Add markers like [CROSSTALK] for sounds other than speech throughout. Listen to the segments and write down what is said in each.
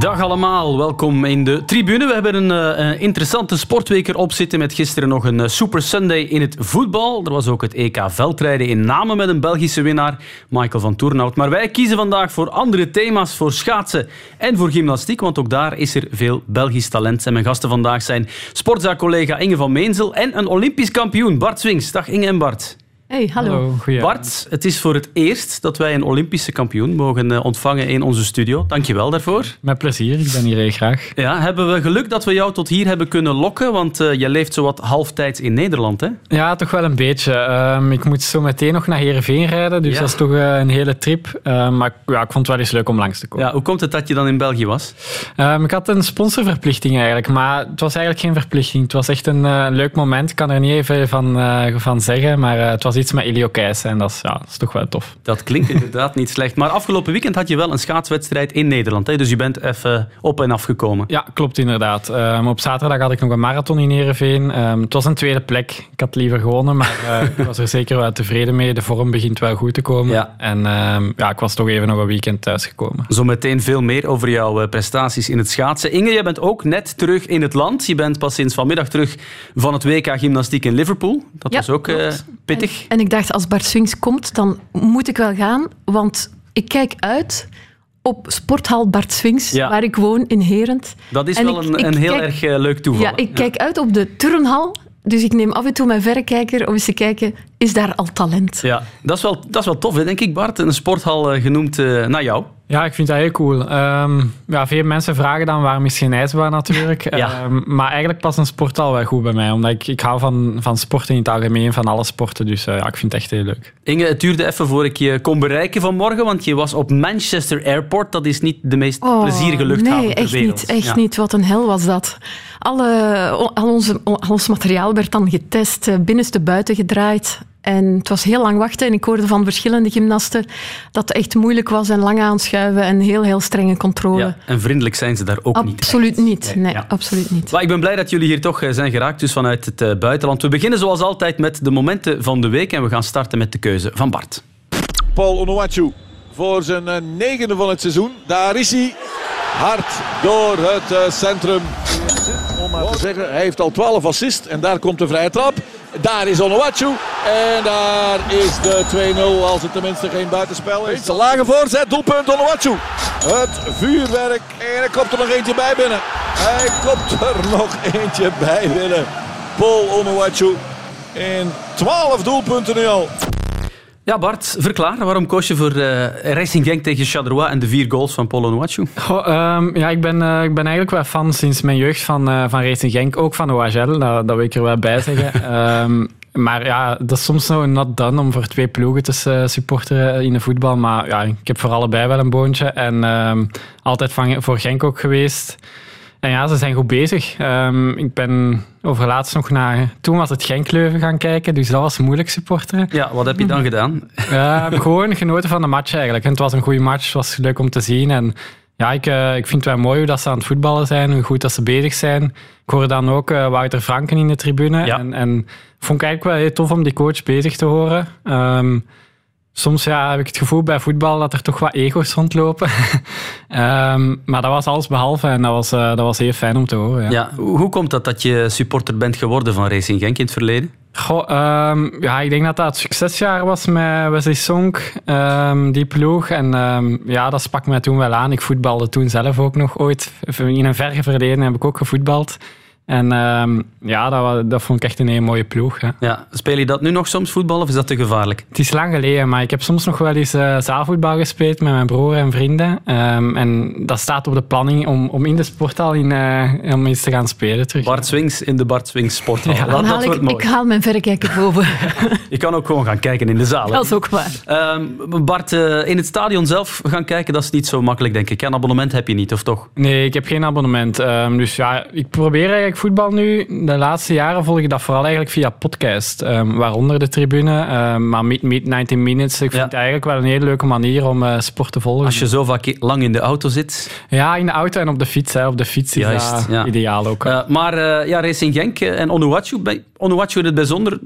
Dag allemaal, welkom in de tribune. We hebben een uh, interessante sportweek erop zitten met gisteren nog een uh, Super Sunday in het voetbal. Er was ook het EK veldrijden in Namen met een Belgische winnaar, Michael van Toernout. Maar wij kiezen vandaag voor andere thema's, voor schaatsen en voor gymnastiek, want ook daar is er veel Belgisch talent. En mijn gasten vandaag zijn sportzaakcollega Inge van Meensel en een Olympisch kampioen, Bart Swings. Dag Inge en Bart. Hey, hallo. hallo Bart, het is voor het eerst dat wij een Olympische kampioen mogen eh, ontvangen in onze studio. Dank je wel daarvoor. Met plezier, ik ben hier heel graag. Ja, hebben we geluk dat we jou tot hier hebben kunnen lokken? Want uh, je leeft zowat halftijds in Nederland, hè? Ja, toch wel een beetje. Um, ik moet zo meteen nog naar Heerenveen rijden, dus ja. dat is toch uh, een hele trip. Uh, maar ja, ik vond het wel eens leuk om langs te komen. Ja, hoe komt het dat je dan in België was? Um, ik had een sponsorverplichting eigenlijk, maar het was eigenlijk geen verplichting. Het was echt een leuk moment. Ik kan er niet even van, van zeggen, maar het was iets met Elio Keijs en dat is, ja, dat is toch wel tof. Dat klinkt [LAUGHS] inderdaad niet slecht. Maar afgelopen weekend had je wel een schaatswedstrijd in Nederland. Hè? Dus je bent even op en af gekomen. Ja, klopt inderdaad. Um, op zaterdag had ik nog een marathon in Heerenveen. Um, het was een tweede plek. Ik had liever gewonnen, maar uh, [LAUGHS] ik was er zeker wel tevreden mee. De vorm begint wel goed te komen. Ja. En um, ja, ik was toch even nog een weekend thuisgekomen. Zometeen veel meer over jouw eh, prestaties in het schaatsen. Inge, je bent ook net terug in het land. Je bent pas sinds vanmiddag terug van het WK Gymnastiek in Liverpool. Dat ja, was ook uh, pittig. En, ik dacht, als Bart Swings komt, dan moet ik wel gaan. Want ik kijk uit op sporthal Bart Swings, ja. waar ik woon in Herent. Dat is en wel ik, een, een heel kijk, erg uh, leuk toeval. Ja, ik ja. kijk uit op de turnhal. Dus ik neem af en toe mijn verrekijker om eens te kijken, is daar al talent? Ja, dat is wel, dat is wel tof, hè, denk ik, Bart. Een sporthal uh, genoemd uh, naar jou. Ja, ik vind dat heel cool. Um, ja, veel mensen vragen dan waarom is geen ijsbaan natuurlijk. ja. um, maar eigenlijk past een sporthal wel goed bij mij. Omdat ik, ik hou van, van sporten in het algemeen, van alle sporten. Dus uh, ja, ik vind het echt heel leuk. Inge, het duurde even voor ik je kon bereiken vanmorgen. Want je was op Manchester Airport. Dat is niet de meest oh, plezierige luchthaven nee, ter echt wereld. Niet, echt ja. niet. Wat een hel was dat. Alle, al, onze, al ons materiaal werd dan getest, binnenste buiten gedraaid. En het was heel lang wachten en ik hoorde van verschillende gymnasten dat het echt moeilijk was en lang aanschuiven en heel, heel strenge controle. Ja, en vriendelijk zijn ze daar ook absoluut niet. Absoluut niet. Nee, ja. absoluut niet. Maar ik ben blij dat jullie hier toch zijn geraakt, dus vanuit het uh, buitenland. We beginnen zoals altijd met de momenten van de week en we gaan starten met de keuze van Bart. Paul Onuachu voor zijn uh, negende van het seizoen. Daar is hij. Hard door het centrum. Om maar te zeggen, hij heeft al 12 assists en daar komt de vrije trap. Daar is Onuachu. En daar is de 2-0 als het tenminste geen buitenspel is. Een lage voorzet, doelpunt Onuachu. Het vuurwerk. En er komt er nog eentje bij binnen. Hij komt er nog eentje bij binnen. Paul Onuachu. In 12 doelpunten nu al. Ja, Bart, verklaar. Waarom koos je voor uh, Racing Genk tegen Chadrois en de vier goals van Polo Nwachu? Oh, um, ja, ik ben, uh, ik ben eigenlijk wel fan sinds mijn jeugd van, uh, van Racing Genk. Ook van OHL, dat, dat wil ik er wel bij zeggen. um, [LAUGHS] maar ja, dat is soms nog not done om voor twee ploegen te supporteren in de voetbal. Maar ja, ik heb voor allebei wel een boontje. En um, altijd van, voor Genk ook geweest. En ja, ze zijn goed bezig. Um, ik ben overlaatst nog naar... Toen was het Genk-Leuven gaan kijken, dus dat was moeilijk supporteren. Ja, wat heb je dan gedaan? Uh, gewoon genoten van de match eigenlijk. En het was een goede match, het was leuk om te zien. En ja, ik, uh, ik vind het wel mooi hoe dat ze aan het voetballen zijn, hoe goed dat ze bezig zijn. Ik hoorde dan ook uh, Wouter Franken in de tribune. Ja. En, en vond ik eigenlijk wel heel tof om die coach bezig te horen. Um, soms ja, heb ik het gevoel bij voetbal dat er toch wat ego's rondlopen. um, [LAUGHS] maar dat was alles behalve en dat was, uh, dat was heel fijn om te horen. Ja. Ja, hoe komt dat dat je supporter bent geworden van Racing Genk in het verleden? Goh, um, ja, ik denk dat dat het succesjaar was met Wesley Sonk, um, die ploeg. En ja, dat sprak mij toen wel aan. Ik voetbalde toen zelf ook nog ooit. In een verre verleden heb ik ook gevoetbald. En um, ja, dat, dat, vond ik echt een hele mooie ploeg. Hè. Ja, speel je dat nu nog soms, voetbal, of is dat te gevaarlijk? Het is lang geleden, maar ik heb soms nog wel eens uh, zaalvoetbal gespeeld met mijn broer en vrienden. Um, en dat staat op de planning om, om in de sporthal in, uh, om eens te gaan spelen terug. Bart Swings in de Bart Swings sporthal. Ja, dat, dat wordt ik, mooi. ik haal mijn verrekijker boven. [LAUGHS] je kan ook gewoon gaan kijken in de zaal. Dat is ook waar. Um, Bart, uh, in het stadion zelf gaan kijken, dat is niet zo makkelijk, denk ik. Een abonnement heb je niet, of toch? Nee, ik heb geen abonnement. Um, dus ja, ik probeer eigenlijk voetbal nu, de laatste jaren volg ik dat vooral eigenlijk via podcast. Um, waaronder de tribune. Um, maar Meet Meet 19 Minutes, ik vind het eigenlijk wel een hele leuke manier om uh, sport te volgen. Als je zo vaak lang in de auto zit. Ja, in de auto en op de fiets. Hè. Op de fiets is Juist, dat ja. ideaal ook. Uh, maar uh, ja, Racing Genk en Onuachu. Onuachu in het bijzonder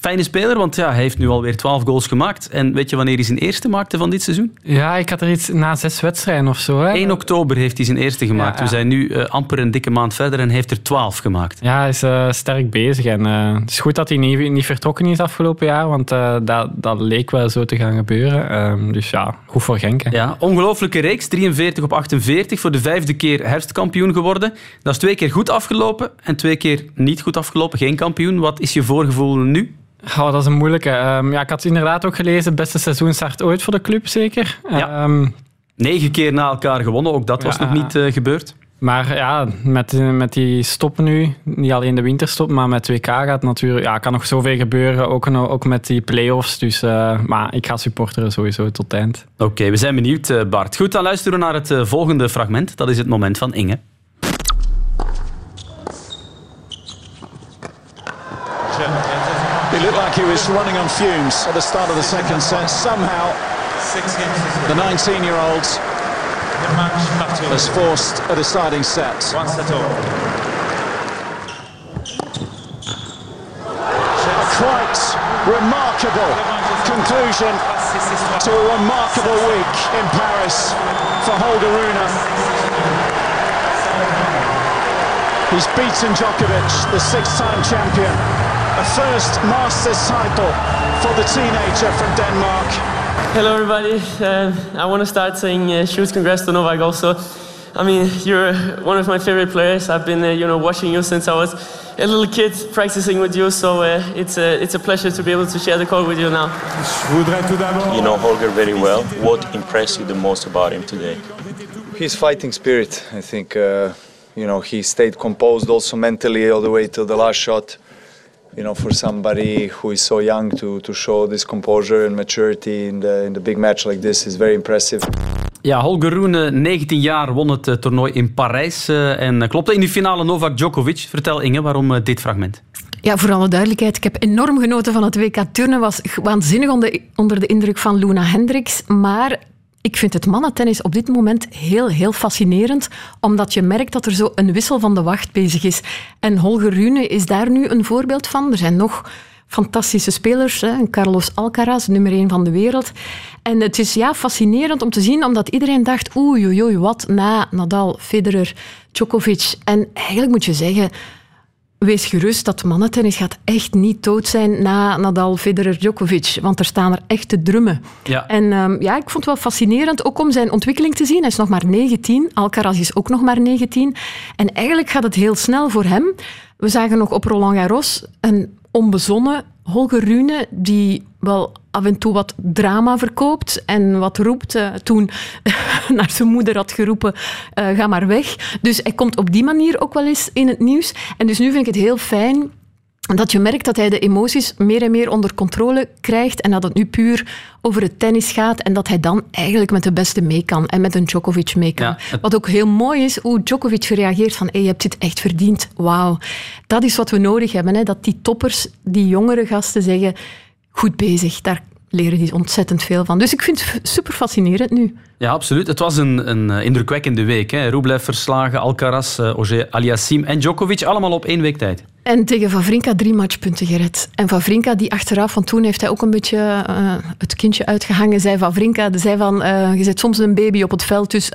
fijne speler, want ja, hij heeft nu alweer 12 goals gemaakt. En weet je wanneer hij zijn eerste maakte van dit seizoen? Ja, ik had er iets na zes wedstrijden of zo. Hè. 1 oktober heeft hij zijn eerste gemaakt. We zijn nu amper een dikke maand verder en heeft er 12 gemaakt. Ja, hij is uh, sterk bezig. En uh, het is goed dat hij niet, niet vertrokken is afgelopen jaar, want dat, dat leek wel zo te gaan gebeuren. Ehm, dus ja, goed voor Genk. Hè. Ja, ongelooflijke reeks. 43 op 48. Voor de vijfde keer herfstkampioen geworden. Dat is twee keer goed afgelopen en twee keer niet goed afgelopen. Geen kampioen. Wat is je voorgevoel nu? Oh, dat is een moeilijke. Um, ja, ik had inderdaad ook gelezen, beste seizoenstart ooit voor de club, zeker. Ja. Um, Negen keer na elkaar gewonnen, ook dat was nog niet uh, gebeurd. Maar ja, met, met die stop nu, niet alleen de winterstop, maar met WK gaat natuurlijk, ja, kan nog zoveel gebeuren, ook, ook met die play-offs. Dus, uh, maar ik ga supporteren sowieso tot het eind. Oké, we zijn benieuwd, uh, Bart. Goed, dan luisteren we naar het volgende fragment. Dat is het moment van Inge. He looked like he was running on fumes at the start of the second set. Somehow, the 19-year-old has forced a deciding set. One set all. A quite remarkable conclusion to a remarkable week in Paris for Holger Rune. He's beaten Djokovic, the six-time champion, a first Masters title for the teenager from Denmark. Hello everybody, uh, I want to start saying uh, huge congrats to Novak also. I mean, you're one of my favorite players. I've been, uh, you know, watching you since I was a little kid, practicing with you. So uh, it's a it's a pleasure to be able to share the court with you now. You know Holger very well. What impressed you the most about him today? His fighting spirit. I think, uh, you know, he stayed composed also mentally all the way to the last shot you know, for somebody who is so young to, to show this composure and maturity in the, in the big match like this is very impressive. Ja, Holger Rune, 19 jaar, won het uh, toernooi in Parijs. Uh, en uh, klopte in de finale Novak Djokovic. Vertel Inge, waarom dit fragment? Ja, voor alle duidelijkheid, ik heb enorm genoten van het WK Turnen. Was waanzinnig onder, onder de indruk van Luna Hendricks. Maar ik vind het mannentennis op dit moment heel, heel fascinerend, omdat je merkt dat er zo een wissel van de wacht bezig is. En Holger Rune is daar nu een voorbeeld van. Er zijn nog fantastische spelers, hè? Carlos Alcaraz, nummer 1 van de wereld. En het is ja, fascinerend om te zien, omdat iedereen dacht, oei, oei, wat na Nadal, Federer, Djokovic. En eigenlijk moet je zeggen, Wees gerust, dat mannentennis gaat echt niet dood zijn na Nadal, Federer, Djokovic. Want er staan er echt te drummen. Ja. En um, ja, ik vond het wel fascinerend, ook om zijn ontwikkeling te zien. Hij is nog maar 19, Alcaraz is ook nog maar 19. En eigenlijk gaat het heel snel voor hem. We zagen nog op Roland Garros een onbezonnen Holger Rune, die wel af en toe wat drama verkoopt en wat roept. Uh, toen [LAUGHS] naar zijn moeder had geroepen, uh, ga maar weg. Dus hij komt op die manier ook wel eens in het nieuws. En dus nu vind ik het heel fijn dat je merkt dat hij de emoties meer en meer onder controle krijgt en dat het nu puur over het tennis gaat en dat hij dan eigenlijk met de beste mee kan en met een Djokovic mee kan. Wat ook heel mooi is, hoe Djokovic gereageerd van hey, je hebt dit echt verdiend, wauw. Dat is wat we nodig hebben, hè? dat die toppers, die jongere gasten zeggen, goed bezig, daar leren die ontzettend veel van. Dus ik vind het super fascinerend nu. Ja, absoluut. Het was een, een eh, indrukwekkende week. Hè. Rublev verslagen, Alcaraz, uh, Aliassim en Djokovic. Allemaal op één week tijd. En tegen Vavrinka drie matchpunten gered. En Vavrinka, die achteraf, van toen heeft hij ook een beetje uh, het kindje uitgehangen, zei Vavrinka, zei van, uh, je zit soms een baby op het veld, dus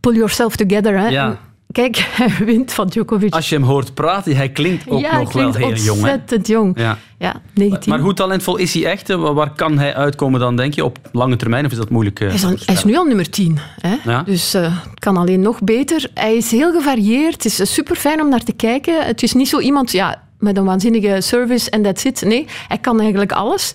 pull yourself together. Hè. Ja. Kijk, [LAUGHS] hij wint van Djokovic. Als je hem hoort praten, hij klinkt ook nog wel heel jong. ontzettend jong. Ja. ja, 19. Maar hoe talentvol is hij echt? Waar kan hij uitkomen dan, denk je? Op lange termijn of is dat moeilijk? Uh, hij, is hij, is nu al nummer 10. Hè? Ja. Dus uh, het kan alleen nog beter. Hij is heel gevarieerd. Het is super fijn om naar te kijken. Het is niet zo iemand ja, met een waanzinnige service en that's it. Nee, hij kan eigenlijk alles.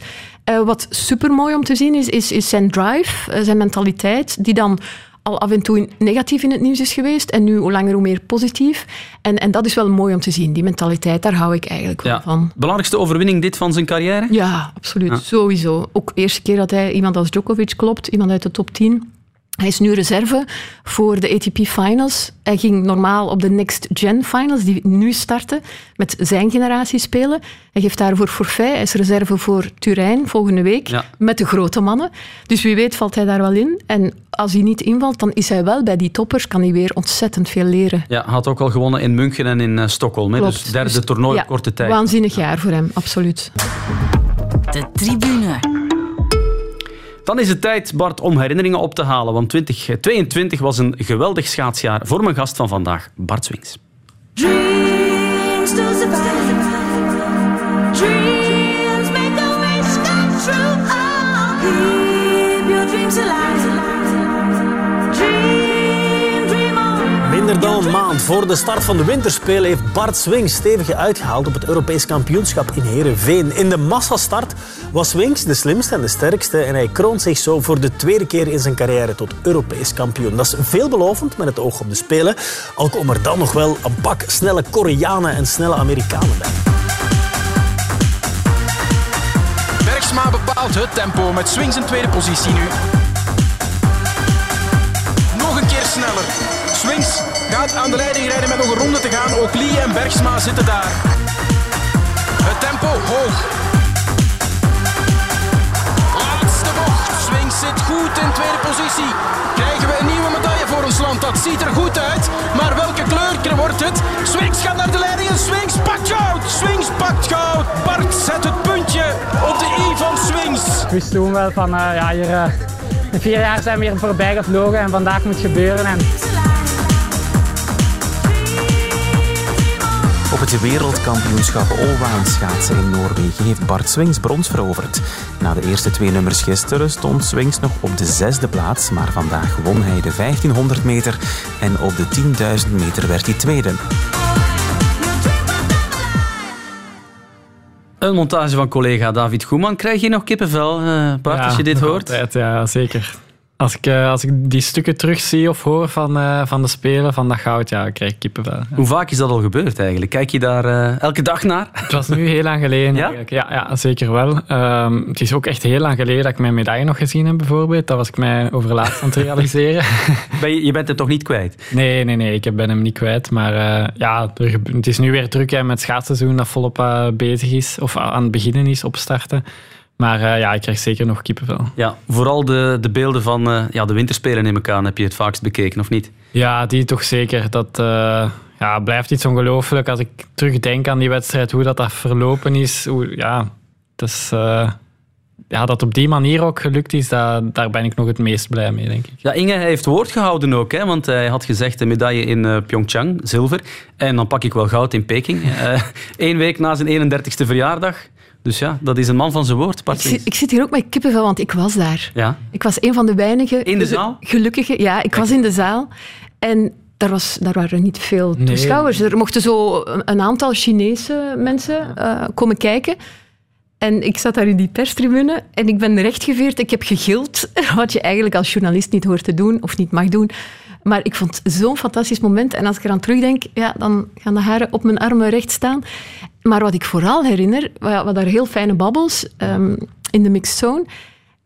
Uh, wat super mooi om te zien is, is, is zijn drive, zijn mentaliteit, die dan al af en toe negatief in het nieuws is geweest en nu hoe langer hoe meer positief. En, en dat is wel mooi om te zien, die mentaliteit, daar hou ik eigenlijk wel van. Belangrijkste overwinning dit van zijn carrière? Ja, absoluut. Sowieso. Ook de eerste keer dat hij iemand als Djokovic klopt, iemand uit de top 10. Hij is nu reserve voor de ATP Finals. Hij ging normaal op de Next Gen Finals, die nu starten, met zijn generatie spelen. Hij geeft daarvoor forfait. Hij is reserve voor Turijn volgende week, met de grote mannen. Dus wie weet valt hij daar wel in. En als hij niet invalt, dan is hij wel bij die toppers, kan hij weer ontzettend veel leren. Ja, had ook al gewonnen in München en in uh, Stockholm. Dus derde dus, toernooi op korte tijd. Waanzinnig jaar voor hem, absoluut. De tribune. Dan is het tijd, Bart, om herinneringen op te halen. Want 2022 was een geweldig schaatsjaar voor mijn gast van vandaag, Bart Swings. Dreams make a wish come true. Alive. Minder dan een maand voor de start van de winterspelen heeft Bart Swings stevig uitgehaald op het Europees kampioenschap in Heerenveen. In de massastart was Swings de slimste en de sterkste en hij kroont zich zo voor de tweede keer in zijn carrière tot Europees kampioen. Dat is veelbelovend met het oog op de Spelen, al komen er dan nog wel een pak snelle Koreanen en snelle Amerikanen bij. Bergsma bepaalt het tempo met Swings in tweede positie nu. Nog een keer sneller. Swings gaat aan de leiding rijden met nog een ronde te gaan. Ook Lee en Bergsma zitten daar. Het tempo hoog. Laatste bocht. Swings zit goed in tweede positie. Krijgen we een nieuwe medaille voor ons land. Dat ziet er goed uit. Maar welke kleur wordt het? Swings gaat naar de leiding en Swings pakt goud. Swings pakt goud. Bart zet het puntje op de i van Swings. Ik wist toen wel van, uh, ja, hier... In vier jaar zijn we hier voorbij gevlogen en vandaag moet het gebeuren. En Op het wereldkampioenschap Allround schaatsen in Noorwegen heeft Bart Swings brons veroverd. Na de eerste twee nummers gisteren stond Swings nog op de zesde plaats, maar vandaag won hij de 1500 meter en op de 10.000 meter werd hij tweede. Een montage van collega David Goeman. Krijg je nog kippenvel, uh, Bart, als je dit hoort? Altijd, ja, zeker. Als ik, eh, als ik die stukken terugzie of hoor van, uh, van de Spelen, van dat goud, ja, krijg ik kippenvel. Ja. Hoe vaak is dat al gebeurd eigenlijk? Kijk je daar uh, elke dag naar? Het was nu heel lang geleden ja? eigenlijk. Ja, ja zeker wel. Um, het is ook echt heel lang geleden dat ik mijn medaille nog gezien heb, bijvoorbeeld. Dat was ik mij over laatst aan het realiseren. [LAUGHS] ben je, je, bent het toch niet kwijt? Nee, nee, nee. Ik ben hem niet kwijt. Maar ja, er, het is nu weer druk hè, met het schaatsseizoen dat volop bezig is. Of aan het beginnen is, opstarten. Maar uh, ja, ik krijg zeker nog kippenvel. Ja, vooral de, de beelden van uh, ja, de winterspelen neem ik aan, heb je het vaakst bekeken, of niet? Ja, die toch zeker. Dat uh, ja, blijft iets ongelooflijk als ik terugdenk aan die wedstrijd, hoe dat, dat verlopen is. Hoe, ja, is, ja, dat op die manier ook gelukt is, dat, daar ben ik nog het meest blij mee, denk ik. Ja, Inge heeft woord gehouden ook, hè, want hij had gezegd een medaille in uh, Pyeongchang, zilver. En dan pak ik wel goud in Peking. [LAUGHS] Eén week na zijn 31ste verjaardag dus ja, dat is een man van zijn woord. Ik zit, ik zit, hier ook met kippenvel, want ik was daar. Ja. Ik was een van de weinigen... In de zaal? Gelukkige, ja. Ik was in de zaal. En daar, was, daar waren niet veel toeschouwers. Er mochten zo een aantal Chinese mensen uh, komen kijken. En ik zat daar in die perstribune en ik ben rechtgeveerd. Ik heb gegild, [LAUGHS] wat je eigenlijk als journalist niet hoort te doen of niet mag doen. Maar ik vond het zo'n fantastisch moment. En als ik eraan terugdenk, ja, dan gaan de haren op mijn armen recht staan. Maar wat ik vooral herinner, wat daar heel fijne babbels um, in de mixed zone,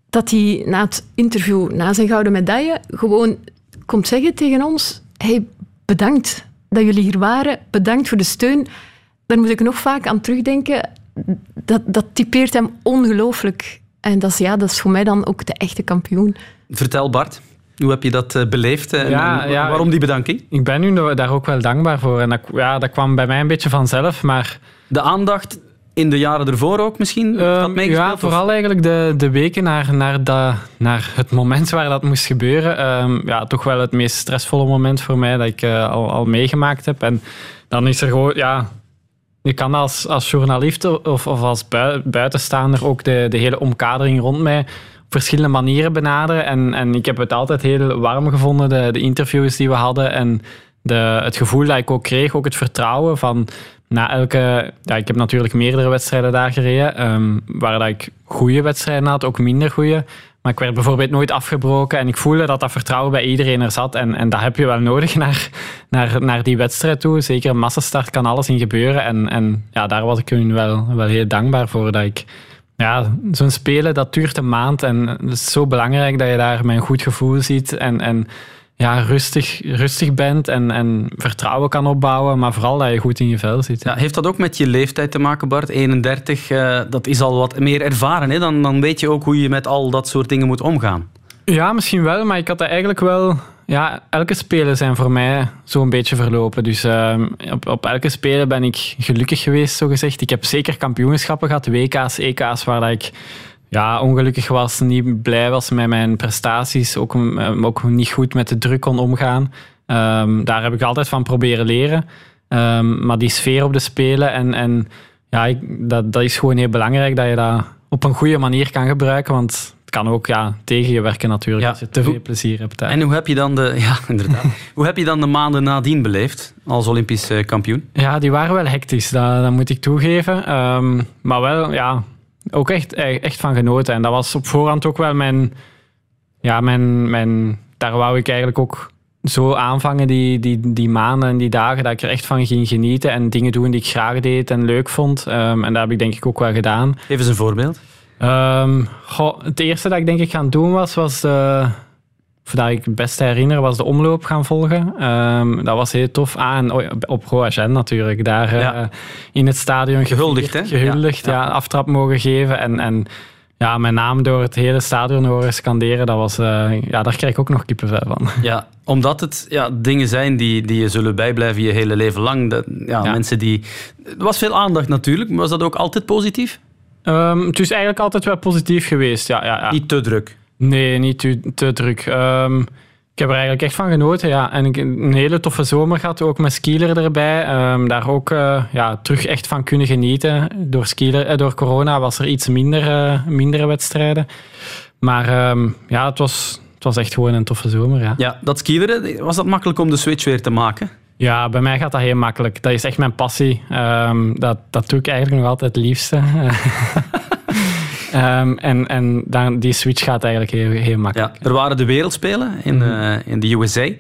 dat hij na het interview, na zijn gouden medaille, gewoon komt zeggen tegen ons: hey, bedankt dat jullie hier waren, bedankt voor de steun. Daar moet ik nog vaak aan terugdenken. Dat, dat typeert hem ongelooflijk. En dat is, ja, dat is voor mij dan ook de echte kampioen. Vertel Bart. Hoe heb je dat eh, beleefd en, waarom die bedanking? Ik ben nu daar ook wel dankbaar voor. En dat, ja, dat kwam bij mij een beetje vanzelf, maar... De aandacht in de jaren ervoor ook misschien? Um, ja, vooral eigenlijk de, de weken naar, naar, dat, naar het moment waar dat moest gebeuren. Um, ja, toch wel het meest stressvolle moment voor mij dat ik uh, al, al meegemaakt heb. En dan is er gewoon... Ja, je kan als, als journalist of, of als buitenstaander ook de, de hele omkadering rond mij verschillende manieren benaderen. En, en ik heb het altijd heel warm gevonden, de, de interviews die we hadden. En de, het gevoel dat ik ook kreeg, ook het vertrouwen van na elke... Ja, ik heb natuurlijk meerdere wedstrijden daar gereden, um, waar dat ik goede wedstrijden had, ook minder goede. Maar ik werd bijvoorbeeld nooit afgebroken en ik voelde dat dat vertrouwen bij iedereen er zat. En, en dat heb je wel nodig [LAUGHS] naar, naar, naar die wedstrijd toe. Zeker een massastart kan alles in gebeuren. En, en ja, daar was ik nu wel, wel heel dankbaar voor dat ik ja, zo'n spelen dat duurt een maand en het is zo belangrijk dat je daar met een goed gevoel ziet en, en ja, rustig, rustig bent en, en vertrouwen kan opbouwen, maar vooral dat je goed in je vel zit. Ja, heeft dat ook met je leeftijd te maken, Bart? 31, uh, dat is al wat meer ervaren. Hè? Dan, dan weet je ook hoe je met al dat soort dingen moet omgaan. Ja, misschien wel, maar ik had dat eigenlijk wel... Ja, elke spelen zijn voor mij zo'n beetje verlopen. Dus uh, op, op elke spelen ben ik gelukkig geweest, zo gezegd. Ik heb zeker kampioenschappen gehad, WK's, EK's, waar dat ik ja, ongelukkig was, niet blij was met mijn prestaties, ook, ook niet goed met de druk kon omgaan. Um, daar heb ik altijd van proberen leren. Um, maar die sfeer op de spelen en, en ja, ik, dat, dat is gewoon heel belangrijk dat je dat op een goede manier kan gebruiken, want het kan ook ja, tegen je werken natuurlijk ja. als je te veel plezier hebt. En hoe heb je dan de, [LAUGHS] ja, inderdaad. hoe heb je dan de maanden nadien beleefd als Olympisch eh, kampioen? Ja, die waren wel hectisch, dat, dat moet ik toegeven. Um, maar wel, ja, ook echt, echt van genoten. En dat was op voorhand ook wel mijn, ja, mijn, mijn daar wou ik eigenlijk ook zo aanvangen, die, die, die maanden en die dagen, dat ik er echt van ging genieten en dingen doen die ik graag deed en leuk vond. Um, en dat heb ik denk ik ook wel gedaan. Eens een voorbeeld. Um, goh, het eerste dat ik denk ik gaan doen was, was de, of dat ik het beste herinner, was de omloop gaan volgen. Um, dat was heel tof. Ah, en op Roagen natuurlijk. Daar ja. uh, in het stadion gehuldigd, hè? Gehuldigd, ja. ja. aftrap mogen geven. En, en ja, mijn naam door het hele stadion horen scanderen, dat was, uh, ja, daar krijg ik ook nog kippenvel van. Ja, omdat het ja, dingen zijn die, die je zullen bijblijven je hele leven lang. Dat, ja, Mensen die... Er was veel aandacht natuurlijk, maar was dat ook altijd positief? Um, het is eigenlijk altijd wel positief geweest, ja. ja, ja. Niet te druk? Nee, niet te, te druk. Um, ik heb er eigenlijk echt van genoten. Ja. En ik een hele toffe zomer gehad, ook met skieler erbij. Um, daar ook uh, ja, terug echt van kunnen genieten. Door, skieler, uh, door corona was er iets minder, uh, mindere wedstrijden. Maar um, ja, het was, het was echt gewoon een toffe zomer. Ja, ja dat skileren, was dat makkelijk om de switch weer te maken? Ja, bij mij gaat dat heel makkelijk. Dat is echt mijn passie. Um, dat, dat doe ik eigenlijk nog altijd het liefste. [LAUGHS] [LAUGHS] Um, en en dan, die switch gaat eigenlijk heel, heel makkelijk. Ja, er waren de wereldspelen in, uh, in de USA. Uh,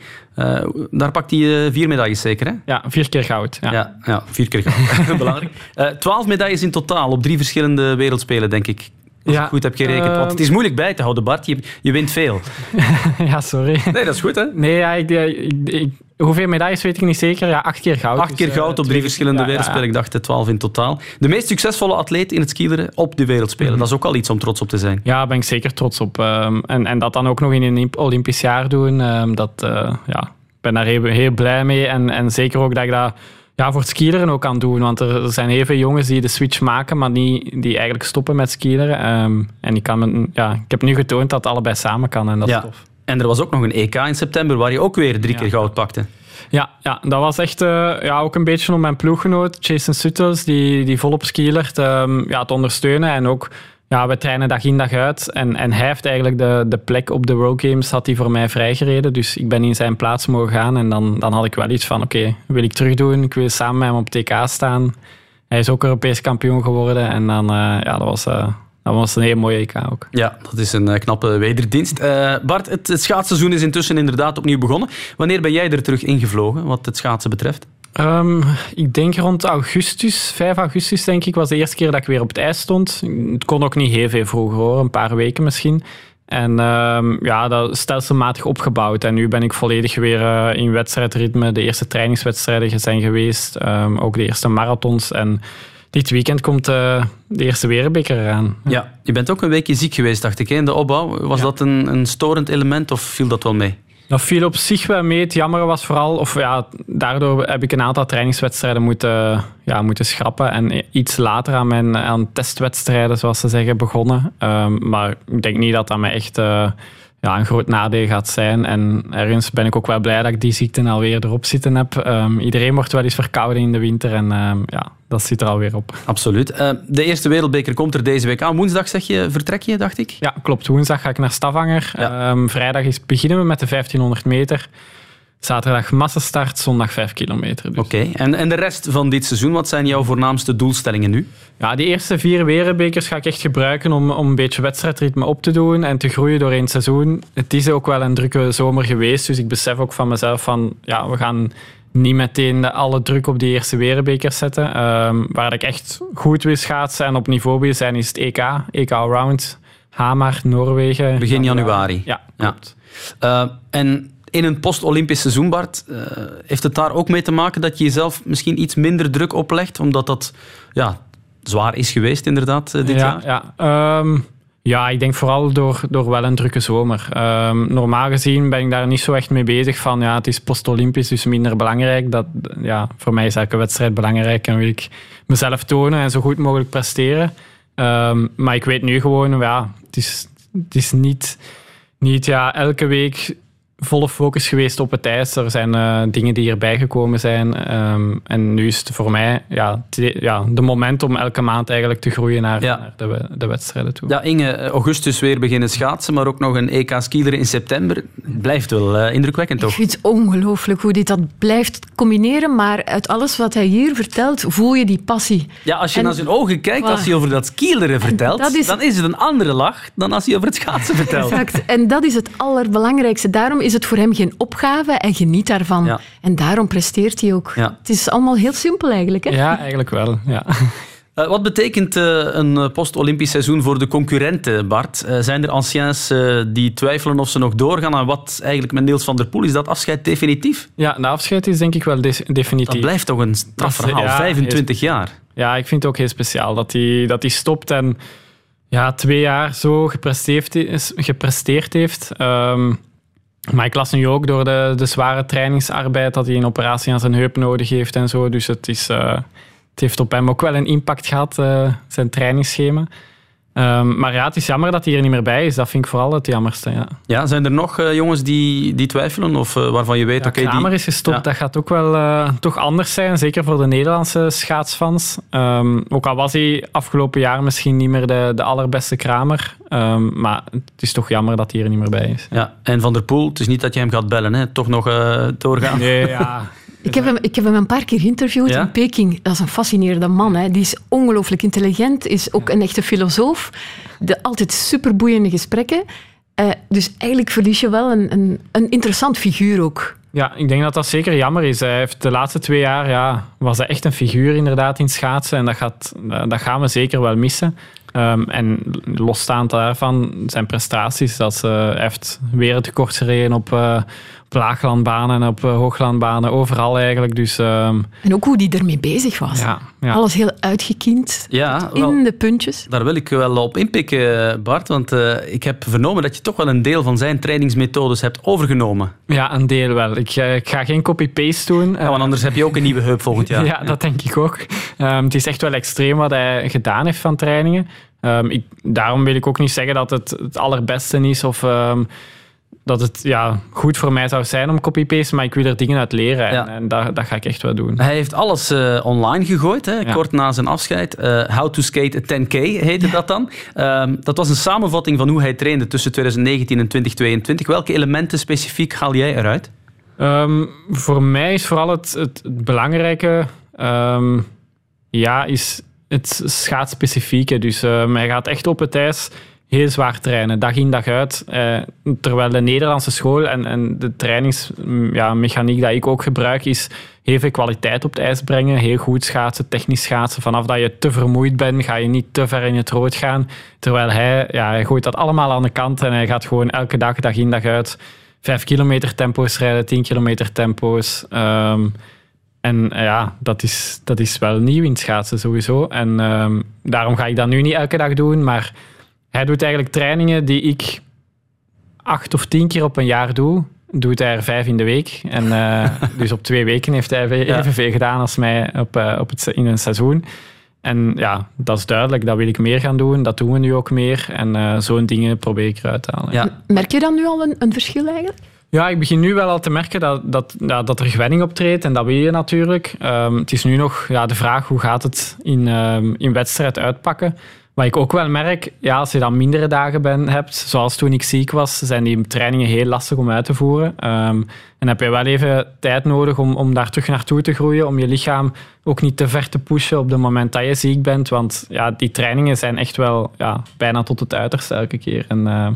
daar pakt hij uh, vier medailles zeker, hè? Ja, vier keer goud. Ja, ja, ja vier keer goud. [LAUGHS] Belangrijk. twaalf medailles in totaal op drie verschillende wereldspelen, denk ik. Als ja, goed heb gerekend. Want het is moeilijk bij te houden, Bart. Je, je wint veel. [LAUGHS] ja, sorry. Nee, dat is goed, hè? Nee, ja, ik, ik, ik Hoeveel medailles weet ik niet zeker. Ja, acht keer goud. Acht keer dus, goud op drie verschillende ja, wereldspelen. Ik dacht twaalf in totaal. De meest succesvolle atleet in het skileren op de wereldspelen. Mm. Dat is ook al iets om trots op te zijn. Ja, daar ben ik zeker trots op. Um, en, en dat dan ook nog in een Olympisch jaar doen. Um, dat, uh, ja, ik ben daar heel, heel blij mee. En, en zeker ook dat ik dat ja, voor het skileren ook kan doen. Want er zijn heel veel jongens die de switch maken, maar die, die eigenlijk stoppen met skileren. Um, en ik, kan ja, ik heb nu getoond dat het allebei samen kan en dat is tof. En er was ook nog een EK in september waar je ook weer drie keer goud pakte. Ja, ja, dat was echt uh, ja, ook een beetje om mijn ploeggenoot, Jason Suttles, die, die volop skilert, um, ja, te ondersteunen. En ook, ja, we trainen dag in dag uit. En, en hij heeft eigenlijk de, de plek op de World Games had hij voor mij vrijgereden. Dus ik ben in zijn plaats mogen gaan. En dan, dan had ik wel iets van, oké, wil ik terugdoen? Ik wil samen met hem op TK staan. Hij is ook Europees kampioen geworden. En dan, uh, ja, dat was... Uh, dat was een hele mooie EK ook. Ja, dat is een knappe wederdienst. Bart, het schaatsseizoen is intussen inderdaad opnieuw begonnen. Wanneer ben jij er terug ingevlogen, wat het schaatsen betreft? Um, ik denk rond augustus, 5 augustus denk ik, was de eerste keer dat ik weer op het ijs stond. Het kon ook niet heel veel vroeger hoor, een paar weken misschien. En um, ja, dat stelselmatig opgebouwd. En nu ben ik volledig weer uh, in wedstrijdritme. De eerste trainingswedstrijden zijn geweest, um, ook de eerste marathons. En dit weekend komt uh, de eerste wereldbeker eraan. Ja, je bent ook een weekje ziek geweest, dacht ik, in de opbouw. Was ja. dat een, een storend element of viel dat wel mee? Dat viel op zich wel mee. Het jammer was vooral, of ja, daardoor heb ik een aantal trainingswedstrijden moeten, ja, moeten schrappen. En iets later aan mijn aan testwedstrijden, zoals ze zeggen, begonnen. Um, maar ik denk niet dat dat me echt uh, ja, een groot nadeel gaat zijn. En ergens ben ik ook wel blij dat ik die ziekte alweer erop zitten heb. Um, iedereen wordt wel eens verkouden in de winter. En um, ja, dat zit er alweer op. Absoluut. Uh, de eerste wereldbeker komt er deze week aan. Woensdag zeg je, vertrek je, dacht ik? Ja, klopt. Woensdag ga ik naar Stavanger. Ja. Um, vrijdag is, beginnen we met de 1500 meter. Zaterdag massastart, zondag 5 kilometer. Dus. Oké, okay. en, en de rest van dit seizoen, wat zijn jouw voornaamste doelstellingen nu? Ja, die eerste vier wereldbekers ga ik echt gebruiken om, om een beetje wedstrijdritme op te doen en te groeien door het seizoen. Het is ook wel een drukke zomer geweest, dus ik besef ook van mezelf van, ja, we gaan niet meteen de, alle druk op die eerste wereldbekers zetten. Ehm, waar ik echt goed wil schaatsen en op niveau wil zijn, is het EK. EK Allround, Hamar, Noorwegen. Begin januari. Ja, klopt. Ja. en in een post-Olympisch seizoen, Bart, uh, heeft het daar ook mee te maken dat je jezelf misschien iets minder druk oplegt? Omdat dat ja, zwaar is geweest, inderdaad, dit ja, jaar? Ja, um, ja, ik denk vooral door, door wel een drukke zomer. Um, normaal gezien ben ik daar niet zo echt mee bezig van ja, het is post-Olympisch, dus minder belangrijk. Dat, ja, voor mij is elke wedstrijd belangrijk en wil ik mezelf tonen en zo goed mogelijk presteren. Um, maar ik weet nu gewoon, ja, het is, het is niet, niet ja, elke week volle focus geweest op het ijs. Er zijn uh, dingen die erbij gekomen zijn. Um, en nu is het voor mij ja, ja, de moment om elke maand eigenlijk te groeien naar, ja. naar de, de, wedstrijden toe. Ja, Inge, augustus weer beginnen schaatsen, maar ook nog een EK skiler in september. Blijft wel uh, indrukwekkend, toch? Ik vind het ongelooflijk hoe dit dat blijft combineren, maar uit alles wat hij hier vertelt, voel je die passie. Ja, als je en, naar zijn ogen kijkt, wow. als hij over dat skileren vertelt, is, dan is het een andere lach dan als hij over het schaatsen vertelt. Exact, en dat is het allerbelangrijkste. Daarom is het voor hem geen opgave en geniet daarvan. Ja. En daarom presteert hij ook. Ja. Het is allemaal heel simpel eigenlijk. Hè? Ja, eigenlijk wel. Ja. Uh, [LAUGHS] wat betekent uh, een post-Olympisch seizoen voor de concurrenten, Bart? Uh, zijn er anciens die twijfelen of ze nog doorgaan? En wat eigenlijk met Niels van der Poel? Is dat afscheid definitief? Ja, de afscheid is denk ik wel de definitief. Dat blijft toch een strafverhaal, ja, 25 jaar. Ja, ik vind het ook heel speciaal dat hij, dat hij stopt en ja, twee jaar zo gepresteerd, is, gepresteerd heeft. Um, maar ik las nu ook door de, de zware trainingsarbeid dat hij een operatie aan zijn heup nodig heeft en zo. Dus het, is, uh, het heeft op hem ook wel een impact gehad, uh, zijn trainingsschema. Um, maar ja, het is jammer dat hij er niet meer bij is. Dat vind ik vooral het jammerste. Ja, ja zijn er nog uh, jongens die, die twijfelen of waarvan je weet... Ja, okay, Kramer die... is gestopt. Ja. Dat gaat ook wel toch anders zijn. Zeker voor de Nederlandse schaatsfans. Um, ook al was hij afgelopen jaar misschien niet meer de, de allerbeste Kramer. Um, maar het is toch jammer dat hij er niet meer bij is. Ja, en Van der Poel, het is niet dat je hem gaat bellen, hè? toch nog doorgaan? Nee, [LAUGHS] ja. Ik heb, hem, ik heb hem een paar keer geïnterviewd ja? in Peking. Dat is een fascinerende man. Hè. Die is ongelooflijk intelligent, is ook een echte filosoof. De, altijd superboeiende gesprekken. Uh, dus eigenlijk verlies je wel een, een, een interessant figuur ook. Ja, ik denk dat dat zeker jammer is. Hij heeft de laatste twee jaar ja, was hij echt een figuur inderdaad in schaatsen. En dat, gaat, dat gaan we zeker wel missen. Um, en losstaand daarvan zijn prestaties. Dat ze, hij heeft wereldrecords gereden op, uh, op laaglandbanen en op uh, hooglandbanen. Overal eigenlijk. Dus, um, en ook hoe die ermee bezig was. Ja, ja. Alles heel uitgekiend. Ja, in wel, de puntjes. Daar wil ik wel op inpikken, Bart. Want uh, ik heb vernomen dat je toch wel een deel van zijn trainingsmethodes hebt overgenomen. Ja, een deel wel. Ik, ik ga geen copy-paste doen. Ja, want anders heb je ook een nieuwe heup volgend jaar. [LAUGHS] ja, dat denk ik ook. Um, het is echt wel extreem wat hij gedaan heeft van trainingen. Um, ik, daarom wil ik ook niet zeggen dat het het allerbeste is of um, dat het ja, goed voor mij zou zijn om copy-paste, maar ik wil er dingen uit leren Ja. en, en dat, dat ga ik echt wel doen. Hij heeft alles uh, online gegooid, hè, Ja. kort na zijn afscheid. Uh, How to skate a 10K heette dat dan. Um, dat was een samenvatting van hoe hij trainde tussen 2019 en 2022. Welke elementen specifiek haal jij eruit? Um, voor mij is vooral het, het, het belangrijke um, ja, is het schaatsspecifieke. Dus hij gaat echt op het ijs heel zwaar trainen, dag in dag uit. Uh, terwijl de Nederlandse school en, en de trainingsmechaniek ja, dat ik ook gebruik is heel veel kwaliteit op het ijs brengen. Heel goed schaatsen, technisch schaatsen. Vanaf dat je te vermoeid bent, ga je niet te ver in het rood gaan. Terwijl hij, ja, hij gooit dat allemaal aan de kant en hij gaat gewoon elke dag, dag in dag uit, 5 kilometer tempo's rijden, 10 kilometer tempo's. Um, en ja, dat is, dat is wel nieuw in schaatsen sowieso. En um, daarom ga ik dat nu niet elke dag doen. Maar hij doet eigenlijk trainingen die ik acht of tien keer op een jaar doe. Doet hij er vijf in de week. En uh, [LAUGHS] dus op twee weken heeft hij evenveel ja. gedaan als mij op, uh, op het, in een seizoen. En ja, dat is duidelijk. Dat wil ik meer gaan doen. Dat doen we nu ook meer. En uh, zo'n dingen probeer ik eruit te halen. Ja. Merk je dan nu al een, een verschil eigenlijk? Ja, ik begin nu wel al te merken dat, dat, ja, dat er gewenning optreedt en dat wil je natuurlijk. Um, het is nu nog ja, de vraag hoe gaat het in, um, in wedstrijd uitpakken. Wat ik ook wel merk, ja, als je dan mindere dagen ben, hebt, zoals toen ik ziek was, zijn die trainingen heel lastig om uit te voeren. Um, en heb je wel even tijd nodig om, om daar terug naartoe te groeien, om je lichaam ook niet te ver te pushen op het moment dat je ziek bent. Want ja, die trainingen zijn echt wel ja, bijna tot het uiterste elke keer. En, uh,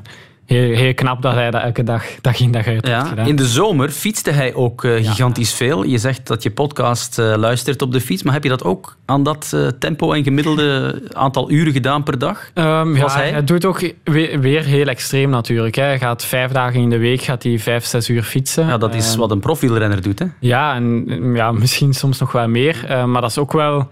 heel, heel knap dat hij dat elke dag, dag in dag uit heeft gedaan. In de zomer fietste hij ook uh, gigantisch veel. Je zegt dat je podcast uh, luistert op de fiets, maar heb je dat ook aan dat uh, tempo en gemiddelde aantal uren gedaan per dag? Um, ja, hij? hij doet ook weer, weer heel extreem natuurlijk. Hè. Hij gaat vijf dagen in de week gaat hij vijf, zes uur fietsen. Ja, dat is um, wat een profielrenner doet. Hè? Ja, en ja, misschien soms nog wel meer. maar dat is ook wel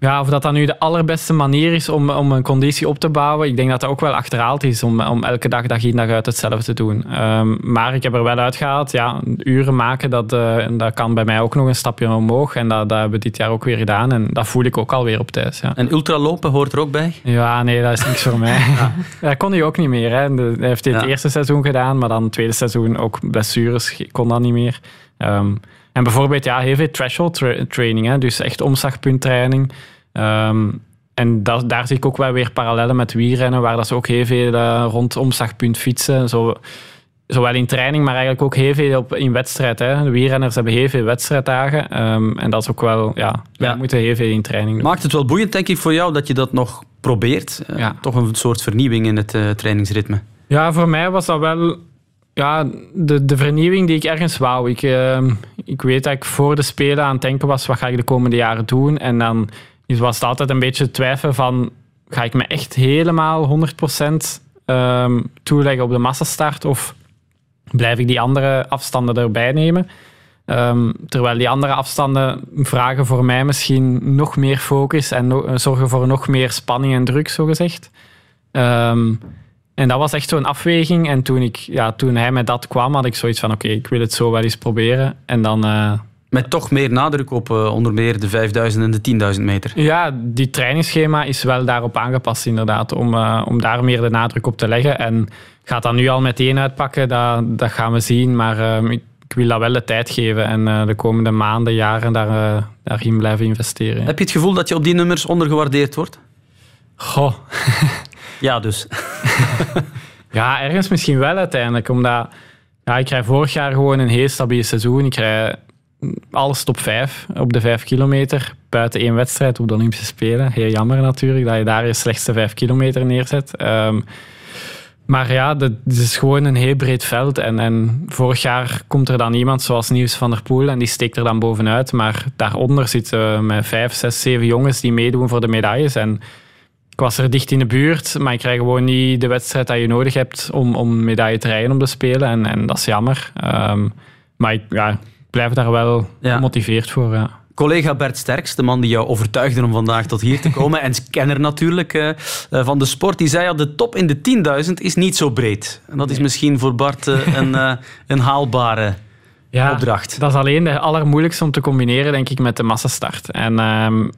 ja, of dat dan nu de allerbeste manier is om, om een conditie op te bouwen, ik denk dat dat ook wel achterhaald is om, om elke dag, dag in dag uit hetzelfde te doen. Um, maar ik heb er wel uitgehaald, ja, uren maken, dat, uh, dat kan bij mij ook nog een stapje omhoog. En dat, dat hebben we dit jaar ook weer gedaan. En dat voel ik ook alweer op thuis. Ja. En ultralopen hoort er ook bij? Ja, nee, dat is niks voor mij. Ja. [LAUGHS] [LAUGHS] Dat kon hij ook niet meer. Hè. Hij heeft dit ja. eerste seizoen gedaan, maar dan het tweede seizoen ook blessures, kon dat niet meer. Um, en bijvoorbeeld ja, heel veel threshold tra training, hè, dus echt omslagpunttraining. Um, en dat, daar zie ik ook wel weer parallellen met wielrennen, waar dat ze ook heel veel uh, rond omslagpunt fietsen. Zo, zowel in training, maar eigenlijk ook heel veel op, in wedstrijd. Hè. De wielrenners hebben heel veel wedstrijddagen. Um, en dat is ook wel, ja, ja. we moeten heel veel in training doen. Maakt het wel boeiend, denk ik, voor jou dat je dat nog probeert? Uh, ja. Toch een soort vernieuwing in het uh, trainingsritme? Ja, voor mij was dat wel ja, de, de vernieuwing die ik ergens wou. Ik, uh, ik weet dat ik voor de Spelen aan het denken was, wat ga ik de komende jaren doen? En dan was het altijd een beetje twijfel van, ga ik me echt helemaal 100% um, toeleggen op de massastart of blijf ik die andere afstanden erbij nemen? Um, terwijl die andere afstanden vragen voor mij misschien nog meer focus en no zorgen voor nog meer spanning en druk, zogezegd. Um, en dat was echt zo'n afweging. En toen, ik, ja, toen hij met dat kwam, had ik zoiets van: oké, ik wil het zo wel eens proberen. En dan. Uh, met toch meer nadruk op uh, onder meer de 5000 en de 10.000 meter. Ja, die trainingsschema is wel daarop aangepast, inderdaad. Om, uh, om daar meer de nadruk op te leggen. En gaat dat nu al meteen uitpakken, dat, dat gaan we zien. Maar ik, ik wil dat wel de tijd geven en de komende maanden, jaren daar, daarin blijven investeren. Heb je het gevoel dat je op die nummers ondergewaardeerd wordt? Goh. [LAUGHS] Ja, dus. [LAUGHS] ja, ergens misschien wel uiteindelijk. Omdat ja, ik krijg vorig jaar gewoon een heel stabiel seizoen. Ik krijg alles top 5 op de 5 kilometer. Buiten één wedstrijd op de Olympische Spelen. Heel jammer natuurlijk dat je daar je slechtste 5 kilometer neerzet. Um, maar ja, het is gewoon een heel breed veld. En, en vorig jaar komt er dan iemand zoals Nieuws van der Poel en die steekt er dan bovenuit. Maar daaronder zitten met vijf, zes, zeven jongens die meedoen voor de medailles. En ik was er dicht in de buurt, maar ik krijg gewoon niet de wedstrijd dat je nodig hebt om, om medaille te rijden om te spelen. En, en dat is jammer. Um, maar ik ja, blijf daar wel ja. gemotiveerd voor. Ja. Collega Bert Sterks, de man die jou overtuigde om vandaag tot hier te komen, [LAUGHS] en kenner natuurlijk uh, van de sport, die zei al, de top in de 10.000 is niet zo breed. En dat is misschien voor Bart uh, [LAUGHS] een, uh, een haalbare ja, opdracht. Dat is alleen de allermoeilijkste om te combineren, denk ik, met de massastart. En um,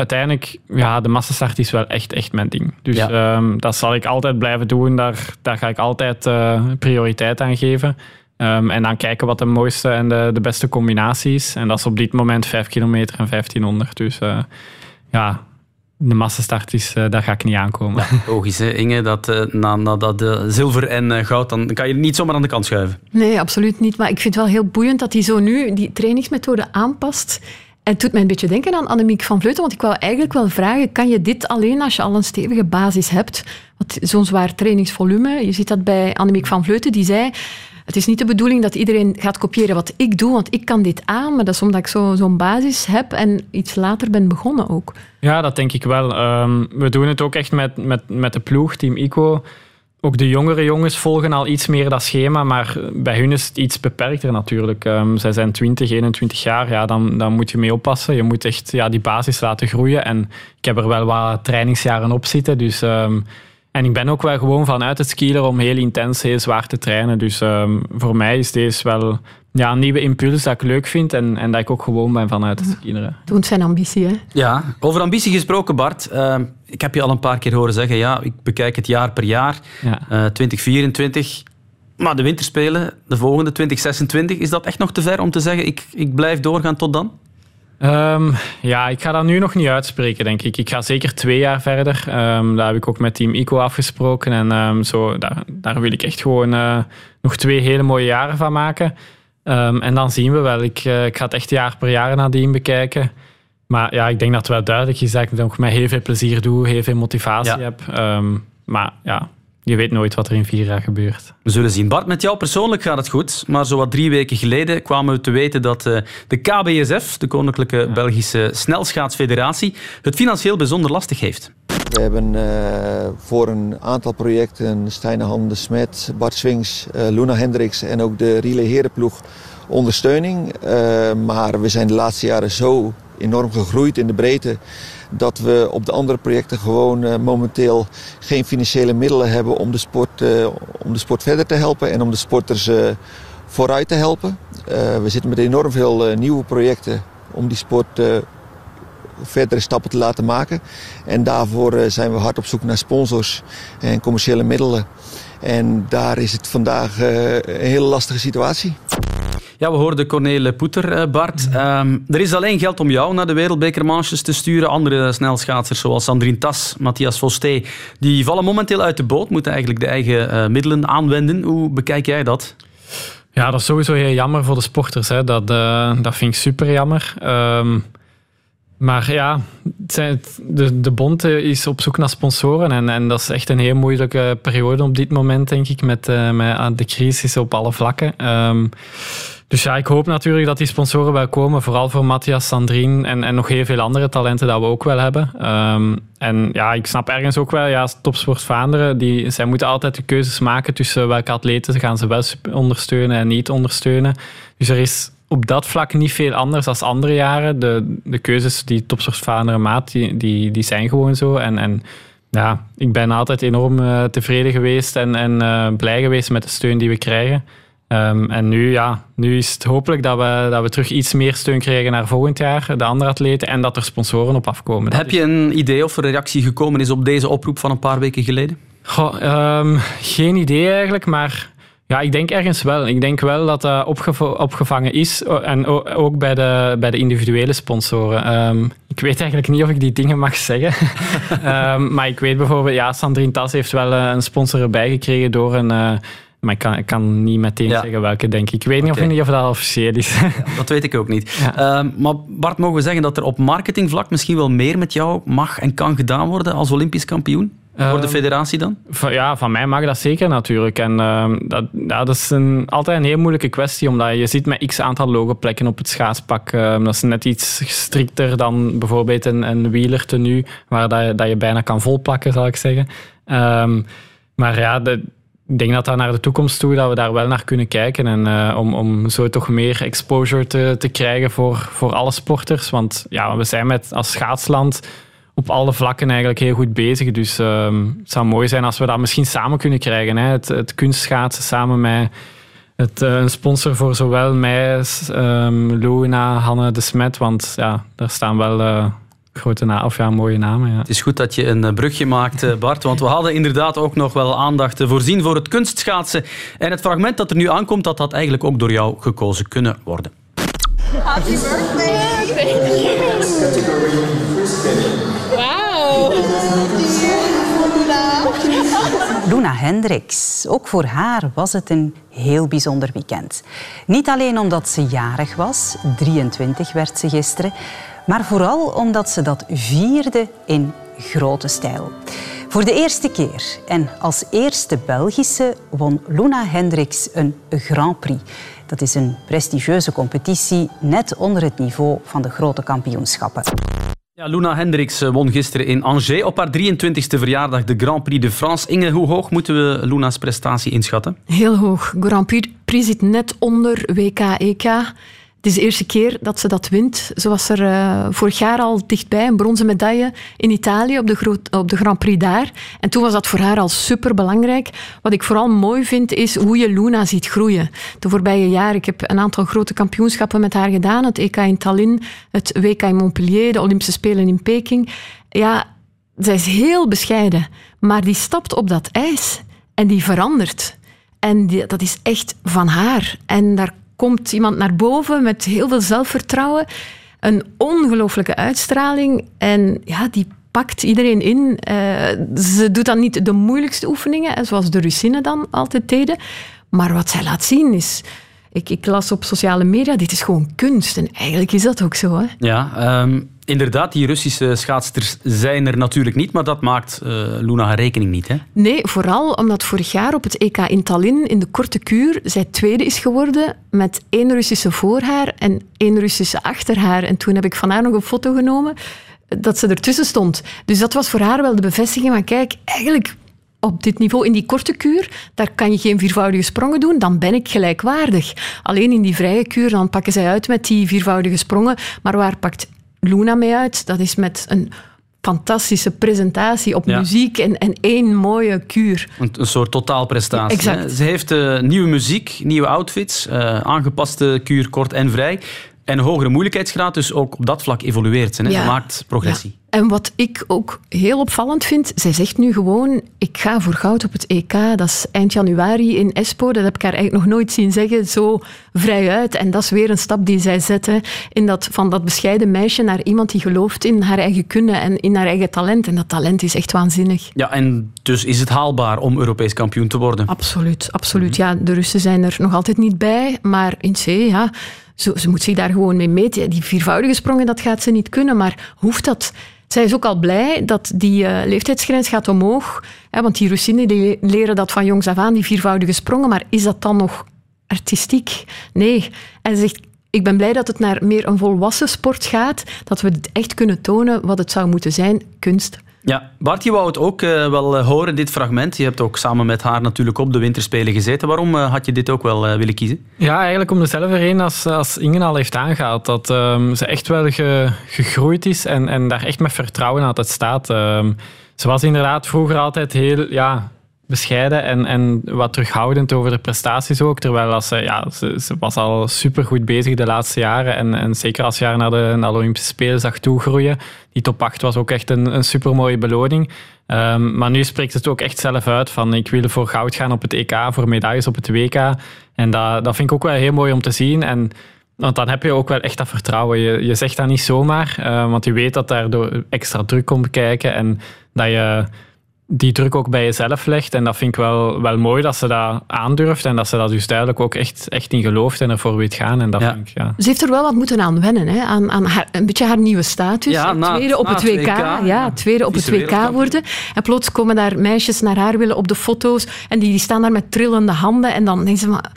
uiteindelijk, ja, de massastart is wel echt, echt mijn ding. Dus ja. um, dat zal ik altijd blijven doen. Daar, daar ga ik altijd uh, prioriteit aan geven. Um, en dan kijken wat de mooiste en de, de beste combinatie is. En dat is op dit moment 5 kilometer en 1500. Dus uh, ja, de massastart is, uh, daar ga ik niet aankomen. Ja, logisch, hè, Inge. Dat, uh, na, na dat uh, zilver en goud, dan kan je niet zomaar aan de kant schuiven. Nee, absoluut niet. Maar ik vind het wel heel boeiend dat hij zo nu die trainingsmethode aanpast het doet mij een beetje denken aan Annemiek van Vleuten, want ik wou eigenlijk wel vragen, kan je dit alleen als je al een stevige basis hebt? Zo'n zwaar trainingsvolume, je ziet dat bij Annemiek van Vleuten, die zei, het is niet de bedoeling dat iedereen gaat kopiëren wat ik doe, want ik kan dit aan, maar dat is omdat ik zo'n zo basis heb en iets later ben begonnen ook. Ja, dat denk ik wel. Um, we doen het ook echt met, met, met de ploeg, Team ICO ook de jongere jongens volgen al iets meer dat schema, maar bij hun is het iets beperkter natuurlijk. Um, zij zijn 20, 21 jaar, ja, dan, dan moet je mee oppassen. Je moet echt ja, die basis laten groeien. En ik heb er wel wat trainingsjaren op zitten, dus... Um, en ik ben ook wel gewoon vanuit het skieler om heel intens, heel zwaar te trainen. Dus um, voor mij is deze wel ja, een nieuwe impuls dat ik leuk vind en, en dat ik ook gewoon ben vanuit het skileren. Doet zijn ambitie, hè? Ja, over ambitie gesproken, Bart. Uh, ik heb je al een paar keer horen zeggen, ja, ik bekijk het jaar per jaar. Ja. Uh, 2024, maar de winterspelen, de volgende 2026, is dat echt nog te ver om te zeggen, ik, ik blijf doorgaan tot dan? Um, ja, ik ga dat nu nog niet uitspreken, denk ik. Ik ga zeker twee jaar verder. Um, daar heb ik ook met Team ICO afgesproken. En um, zo, daar, daar, wil ik echt gewoon uh, nog twee hele mooie jaren van maken. en dan zien we wel. Ik, uh, ik ga het echt jaar per jaar nadien bekijken. Maar ja, ik denk dat het wel duidelijk is dat ik het nog met heel veel plezier doe, heel veel motivatie ja. heb. maar ja, je weet nooit wat er in vier jaar gebeurt. We zullen zien. Bart, met jou persoonlijk gaat het goed. Maar zowat drie weken geleden kwamen we te weten dat uh, de KBSF, de Koninklijke Belgische Snelschaatsfederatie, het financieel bijzonder lastig heeft. We hebben uh, voor een aantal projecten Stijn Han de Smet, Bart Swings, uh, Luna Hendricks en ook de Relay Herenploeg ondersteuning. maar we zijn de laatste jaren zo enorm gegroeid in de breedte dat we op de andere projecten gewoon uh, momenteel geen financiële middelen hebben om de sport, uh, om de sport verder te helpen en om de sporters uh, vooruit te helpen. we zitten met enorm veel nieuwe projecten om die sport verdere stappen te laten maken. En daarvoor zijn we hard op zoek naar sponsors en commerciële middelen. En daar is het vandaag een hele lastige situatie. Ja, we hoorden Cornele Poeter, eh, Bart. Um, er is alleen geld om jou naar de wereldbekermanches te sturen. Andere snelschaatsers zoals Sandrine Tas, Matthias Vosté, die vallen momenteel uit de boot, moeten eigenlijk de eigen uh, middelen aanwenden. Hoe bekijk jij dat? Ja, dat is sowieso heel jammer voor de sporters. Hè. Dat, uh, dat vind ik super jammer. Um, maar ja, de, de bond is op zoek naar sponsoren. En, en dat is echt een heel moeilijke periode op dit moment, denk ik, met, met de crisis op alle vlakken. Um, dus ja, ik hoop natuurlijk dat die sponsoren wel komen. Vooral voor Matthias, Sandrine en, en nog heel veel andere talenten dat we ook wel hebben. Um, en ja, ik snap ergens ook wel, ja, Topsport Vlaanderen, die, zij moeten altijd de keuzes maken tussen welke atleten gaan ze wel ondersteunen en niet ondersteunen. Dus er is op dat vlak niet veel anders dan andere jaren. De, de keuzes die Topsport Vlaanderen maakt, die, die, zijn gewoon zo. En, en ja, ik ben altijd enorm uh, tevreden geweest en, en uh, blij geweest met de steun die we krijgen. Um, en nu, ja, nu is het hopelijk dat we, dat we terug iets meer steun krijgen naar volgend jaar, de andere atleten, en dat er sponsoren op afkomen. Heb je een idee of er reactie gekomen is op deze oproep van een paar weken geleden? Goh, um, geen idee eigenlijk, maar ja, ik denk ergens wel. Ik denk wel dat dat opgevangen is. En ook bij de, bij de individuele sponsoren. Um, ik weet eigenlijk niet of ik die dingen mag zeggen. um, [LAUGHS] maar ik weet bijvoorbeeld, ja, Sandrine Tas heeft wel eh, een sponsor erbij gekregen door een. Maar ik kan, ik kan niet meteen zeggen welke, denk ik. Ik weet niet, okay. of, niet of dat officieel is. [LAUGHS] Ja, dat weet ik ook niet. Ja. Um, maar Bart, mogen we zeggen dat er op marketingvlak misschien wel meer met jou mag en kan gedaan worden als Olympisch kampioen? Voor de ehm, federatie dan? Ja, van mij mag dat zeker natuurlijk. En uh, dat, ja, dat is een, altijd een heel moeilijke kwestie, omdat je ziet met x aantal logoplekken op het schaatspak. Uh, dat is net iets strikter dan bijvoorbeeld een, een wielertenu, waar dat je, dat je bijna kan volplakken, zal ik zeggen. Um, maar ja, de, ik denk dat dat naar de toekomst toe, dat we daar wel naar kunnen kijken. En uh, om, om zo toch meer exposure te, te krijgen voor, voor alle sporters. Want ja, we zijn met als schaatsland op alle vlakken eigenlijk heel goed bezig. Dus um, het zou mooi zijn als we dat misschien samen kunnen krijgen. Hè? Het, kunstschaatsen samen met het, uh, een sponsor voor zowel mij, um, Luna, Hanne de Smet. Want ja, daar staan wel uh, grote of ja, mooie namen. Ja. Het is goed dat je een brugje maakt, Bart. Want we hadden inderdaad ook nog wel aandacht voorzien voor het kunstschaatsen. En het fragment dat er nu aankomt, dat had eigenlijk ook door jou gekozen kunnen worden. Happy birthday! Wauw. Luna Hendricks. Ook voor haar was het een heel bijzonder weekend. Niet alleen omdat ze jarig was, 23 werd ze gisteren, maar vooral omdat ze dat vierde in grote stijl. Voor de eerste keer en als eerste Belgische won Luna Hendricks een Grand Prix. Dat is een prestigieuze competitie net onder het niveau van de grote kampioenschappen. Ja, Luna Hendricks eh, won gisteren in Angers op haar 23e verjaardag de Grand Prix de France. Inge, hoe hoog moeten we Luna's prestatie inschatten? Heel hoog. Grand Prix zit net onder WK-EK. Het is de eerste keer dat ze dat wint. Ze was er uh, vorig jaar al dichtbij, een bronzen medaille in Italië op de, op de Grand Prix daar. En toen was dat voor haar al super belangrijk. Wat ik vooral mooi vind, is hoe je Luna ziet groeien. De voorbije jaren, ik heb een aantal grote kampioenschappen met haar gedaan. Het EK in Tallinn, het WK in Montpellier, de Olympische Spelen in Peking. Ja, zij is heel bescheiden, maar die stapt op dat ijs en die verandert. En die, dat is echt van haar. En daar komt iemand naar boven met heel veel zelfvertrouwen, een ongelooflijke uitstraling en ja, die pakt iedereen in. Uh, ze doet dan niet de moeilijkste oefeningen, zoals de Russinnen dan altijd deden, maar wat zij laat zien is... Ik, ik las op sociale media, dit is gewoon kunst. En eigenlijk is dat ook zo. Hè? Ja, um Inderdaad, die Russische schaatsters zijn er natuurlijk niet, maar dat maakt uh, Luna haar rekening niet. Hè? Nee, vooral omdat vorig jaar op het EK in Tallinn in de korte kuur zij tweede is geworden met één Russische voor haar en één Russische achter haar. En toen heb ik van haar nog een foto genomen dat ze ertussen stond. Dus dat was voor haar wel de bevestiging van kijk, eigenlijk op dit niveau, in die korte kuur, daar kan je geen viervoudige sprongen doen, dan ben ik gelijkwaardig. Alleen in die vrije kuur, dan pakken zij uit met die viervoudige sprongen. Maar waar pakt Luna mee uit? Dat is met een fantastische presentatie op muziek en, en één mooie kuur. Een, een soort totaalprestatie. exact. Ze heeft uh, nieuwe muziek, nieuwe outfits, uh, aangepaste kuur kort en vrij. En een hogere moeilijkheidsgraad, dus ook op dat vlak evolueert ze. Hè? Ja. Ze maakt progressie. En wat ik ook heel opvallend vind, zij zegt nu gewoon, ik ga voor goud op het EK. Dat is eind januari in Espoo. Dat heb ik haar eigenlijk nog nooit zien zeggen, zo vrijuit. En dat is weer een stap die zij zetten in dat, van dat bescheiden meisje naar iemand die gelooft in haar eigen kunnen en in haar eigen talent. En dat talent is echt waanzinnig. Ja, en dus is het haalbaar om Europees kampioen te worden? Absoluut, absoluut. Ja, de Russen zijn er nog altijd niet bij, maar in C, ja... Zo, ze moet zich daar gewoon mee meten. Die viervoudige sprongen, dat gaat ze niet kunnen, maar hoeft dat? Zij is ook al blij dat die uh, leeftijdsgrens gaat omhoog. Hè, want die Russinnen die leren dat van jongs af aan, die viervoudige sprongen. Maar is dat dan nog artistiek? Nee. En ze zegt, ik ben blij dat het naar meer een volwassen sport gaat. Dat we echt kunnen tonen wat het zou moeten zijn, kunst. Ja, Bart, je wou het ook uh, wel uh, horen, dit fragment. Je hebt ook samen met haar natuurlijk op de winterspelen gezeten. Waarom uh, had je dit ook wel willen kiezen? Ja, eigenlijk om dezelfde reden als, als Inge al heeft aangehaald. Dat um, ze echt wel ge, gegroeid is en, en daar echt met vertrouwen altijd staat. Um, ze was inderdaad vroeger altijd heel... Ja, bescheiden en, en wat terughoudend over de prestaties ook. Terwijl ze, ja, ze, ze was al supergoed bezig de laatste jaren. En, en zeker als je haar naar de, naar de Olympische Spelen zag toegroeien. Die top 8 was ook echt een, een supermooie beloning. Um, maar nu spreekt het ook echt zelf uit van ik wil voor goud gaan op het EK, voor medailles op het WK. En dat, dat vind ik ook wel heel mooi om te zien. En want dan heb je ook wel echt dat vertrouwen. Je, je zegt dat niet zomaar, uh, want je weet dat daardoor extra druk komt kijken en dat je die druk ook bij jezelf legt. En dat vind ik wel, wel mooi dat ze dat aandurft en dat ze dat dus duidelijk ook echt, echt in gelooft en ervoor weet gaan. En dat ja. Vind ik, ja. Ze heeft er wel wat moeten aan wennen, hè? Aan, aan haar, een beetje haar nieuwe status. Ja, na, tweede op het WK, WK ja, tweede op het WK worden. En plots komen daar meisjes naar haar willen op de foto's en die, die staan daar met trillende handen en dan denken ze... Maar,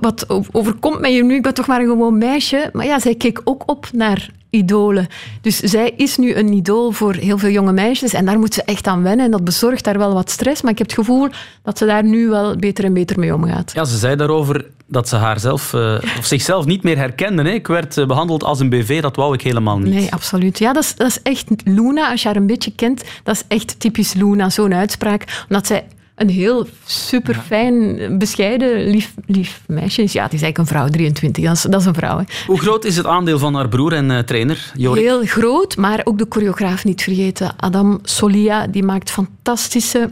wat overkomt mij hier nu? Ik ben toch maar een gewoon meisje. Maar ja, zij keek ook op naar idolen. Dus zij is nu een idool voor heel veel jonge meisjes en daar moet ze echt aan wennen. En dat bezorgt daar wel wat stress, maar ik heb het gevoel dat ze daar nu wel beter en beter mee omgaat. Ja, ze zei daarover dat ze haarzelf, uh, of zichzelf niet meer herkende. Hè. Ik werd uh, behandeld als een BV, dat wou ik helemaal niet. Nee, absoluut. Ja, dat is, dat is echt Luna, als je haar een beetje kent, dat is echt typisch Luna, zo'n uitspraak. Omdat zij een heel super fijn, bescheiden, lief, lief meisje is. Ja, het is eigenlijk een vrouw, 23. Dat is, dat is een vrouw. Hè. Hoe groot is het aandeel van haar broer en uh, trainer, Jorik? Heel groot, maar ook de choreograaf niet vergeten. Adam Solia, die maakt fantastische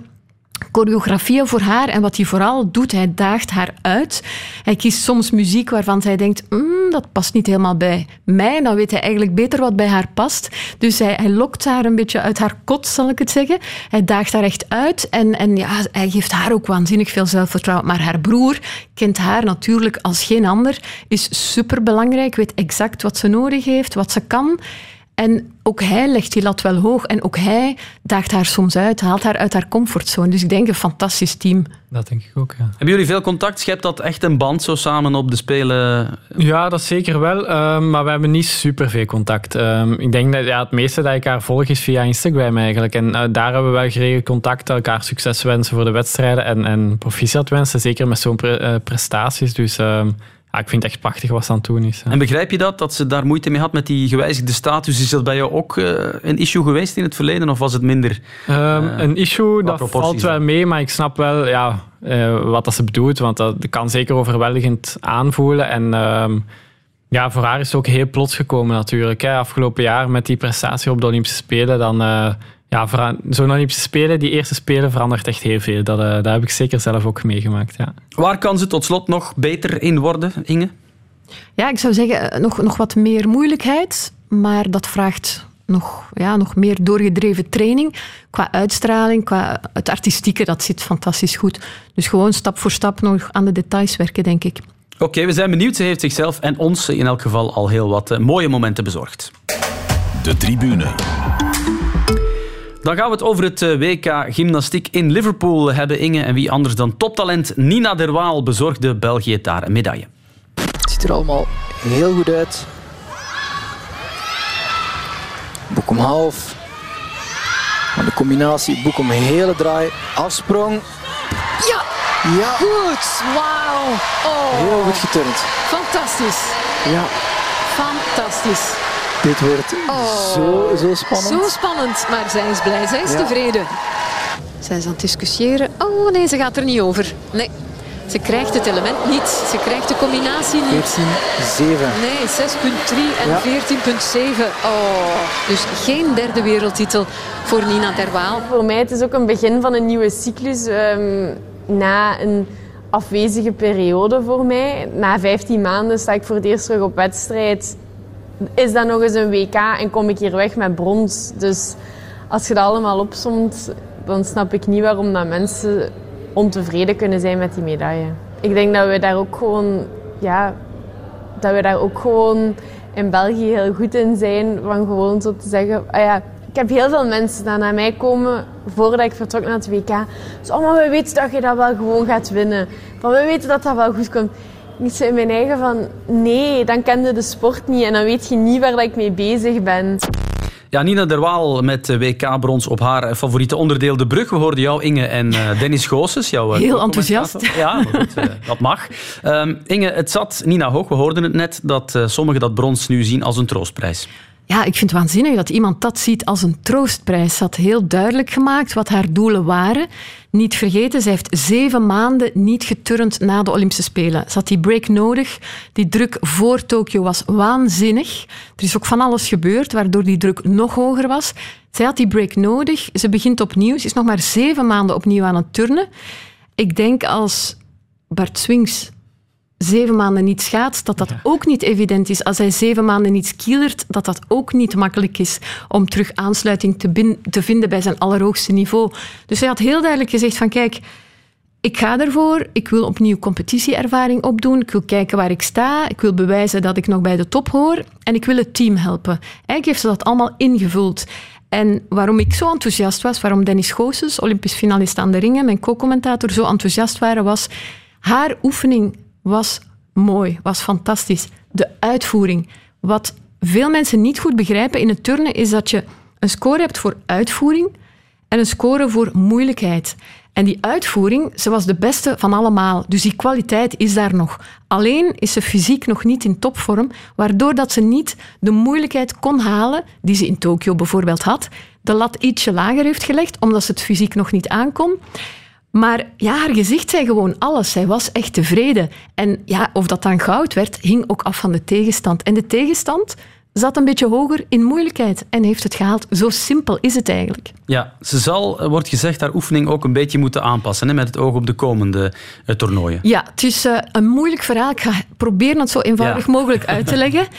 choreografieën voor haar. En wat hij vooral doet, hij daagt haar uit. Hij kiest soms muziek waarvan zij denkt, mm, dat past niet helemaal bij mij. Dan weet hij eigenlijk beter wat bij haar past. Dus hij, hij lokt haar een beetje uit haar kot, zal ik het zeggen. Hij daagt haar echt uit. En, en ja, hij geeft haar ook waanzinnig veel zelfvertrouwen. Maar haar broer kent haar natuurlijk als geen ander. Is superbelangrijk, weet exact wat ze nodig heeft, wat ze kan. En ook hij legt die lat wel hoog. En ook hij daagt haar soms uit, haalt haar uit haar comfortzone. Dus ik denk een fantastisch team. Dat denk ik ook, ja. Hebben jullie veel contact? Schept dat echt een band zo samen op de Spelen? Ja, dat zeker wel. Um, maar we hebben niet super veel contact. Um, ik denk dat ja, het meeste dat ik haar volg is via Instagram eigenlijk. En uh, daar hebben we wel geregeld contact, elkaar succes wensen voor de wedstrijden en, en proficiat wensen. Zeker met zo'n pre uh, prestaties. Dus... Ja, ik vind het echt prachtig wat ze aan het doen is. En begrijp je dat, dat ze daar moeite mee had met die gewijzigde status? Is dat bij jou ook uh, een issue geweest in het verleden of was het minder? Um, uh, een issue, dat valt wel mee, maar ik snap wel ja, uh, wat dat ze bedoelt. Want dat kan zeker overweldigend aanvoelen. En um, ja, voor haar is het ook heel plots gekomen natuurlijk. Hè. Afgelopen jaar met die prestatie op de Olympische Spelen, dan ja, zo'n Olympische Spelen, die eerste Spelen, verandert echt heel veel. Dat, uh, dat heb ik zeker zelf ook meegemaakt. Ja. Waar kan ze tot slot nog beter in worden, Inge? Ja, ik zou zeggen nog, nog wat meer moeilijkheid, maar dat vraagt nog, ja, nog meer doorgedreven training. Qua uitstraling, qua het artistieke, dat zit fantastisch goed. Dus gewoon stap voor stap nog aan de details werken, denk ik. Oké, okay, we zijn benieuwd. Ze heeft zichzelf en ons in elk geval al heel wat uh, mooie momenten bezorgd. De tribune. Dan gaan we het over het eh, WK gymnastiek in Liverpool hebben. Inge en wie anders dan toptalent Nina Derwaal bezorgde België daar een medaille. Het ziet er allemaal heel goed uit. Boek om half. Maar de combinatie boek om hele draai, afsprong. Ja, Ja, goed. Wauw. Oh, heel goed geturnd. fantastisch. Ja, Fantastisch. dit wordt Oh. zo, zo spannend. Zo spannend, maar zij is blij, zij is Ja. tevreden. Zij is aan het discussiëren. Oh nee, ze gaat er niet over. Nee, ze krijgt het element niet. Ze krijgt de combinatie niet. 14-7. Nee, 6.3 en Ja. 14.7. Oh, dus geen derde wereldtitel voor Nina Derwaal. Voor mij het is ook een begin van een nieuwe cyclus. ehm, na een afwezige periode voor mij. Na 15 maanden sta ik voor het eerst terug op wedstrijd. Is dat nog eens een WK en kom ik hier weg met brons. Dus als je dat allemaal opsomt, dan snap ik niet waarom dat mensen ontevreden kunnen zijn met die medaille. Ik denk dat we daar ook gewoon, ja, dat we daar ook gewoon in België heel goed in zijn. Van gewoon zo te zeggen, ah ja, ik heb heel veel mensen die naar mij komen voordat ik vertrok naar het WK. Zo, oh, maar we weten dat je dat wel gewoon gaat winnen. Van, we weten dat dat wel goed komt. Ik zei in mijn eigen van, nee, dan ken je de sport niet en dan weet je niet waar dat ik mee bezig ben. Ja, Nina Derwaal met WK-brons op haar favoriete onderdeel De Brug. We hoorden jou, Inge, en eh, Dennis Goossens. Jouw, eh, Heel enthousiast. Ja, maar goed, eh, dat mag. Ehm, Inge, het zat Nina Hoog, we hoorden het net, dat sommigen dat brons nu zien als een troostprijs. Ja, ik vind het waanzinnig dat iemand dat ziet als een troostprijs. Ze had heel duidelijk gemaakt wat haar doelen waren. Niet vergeten, ze heeft zeven maanden niet geturnd na de Olympische Spelen. Ze had die break nodig. Die druk voor Tokio was waanzinnig. Er is ook van alles gebeurd, waardoor die druk nog hoger was. Zij had die break nodig. Ze begint opnieuw. Ze is nog maar zeven maanden opnieuw aan het turnen. Ik denk als Bart Swings zeven maanden niet schaatst, dat dat ook niet evident is. Als hij zeven maanden niet skilert, dat dat ook niet makkelijk is om terug aansluiting te vinden bij zijn allerhoogste niveau. Dus hij had heel duidelijk gezegd van kijk, ik ga ervoor, ik wil opnieuw competitieervaring opdoen, ik wil kijken waar ik sta, ik wil bewijzen dat ik nog bij de top hoor en ik wil het team helpen. Eigenlijk heeft ze dat allemaal ingevuld. En waarom ik zo enthousiast was, waarom Dennis Goossens, Olympisch finalist aan de ringen, mijn co-commentator, zo enthousiast waren, was haar oefening was mooi, was fantastisch. De uitvoering. Wat veel mensen niet goed begrijpen in het turnen is dat je een score hebt voor uitvoering en een score voor moeilijkheid. En die uitvoering, ze was de beste van allemaal. Dus die kwaliteit is daar nog. Alleen is ze fysiek nog niet in topvorm, waardoor dat ze niet de moeilijkheid kon halen, die ze in Tokio bijvoorbeeld had, de lat ietsje lager heeft gelegd, omdat ze het fysiek nog niet aankon. Maar ja, haar gezicht zei gewoon alles. Zij was echt tevreden. En ja, of dat dan goud werd, hing ook af van de tegenstand. En de tegenstand zat een beetje hoger in moeilijkheid en heeft het gehaald. Zo simpel is het eigenlijk. Ja, ze zal, wordt gezegd, haar oefening ook een beetje moeten aanpassen, hè, met het oog op de komende eh, toernooien. Ja, het is eh, een moeilijk verhaal. Ik ga proberen het zo eenvoudig Ja. mogelijk uit te leggen. [LAUGHS]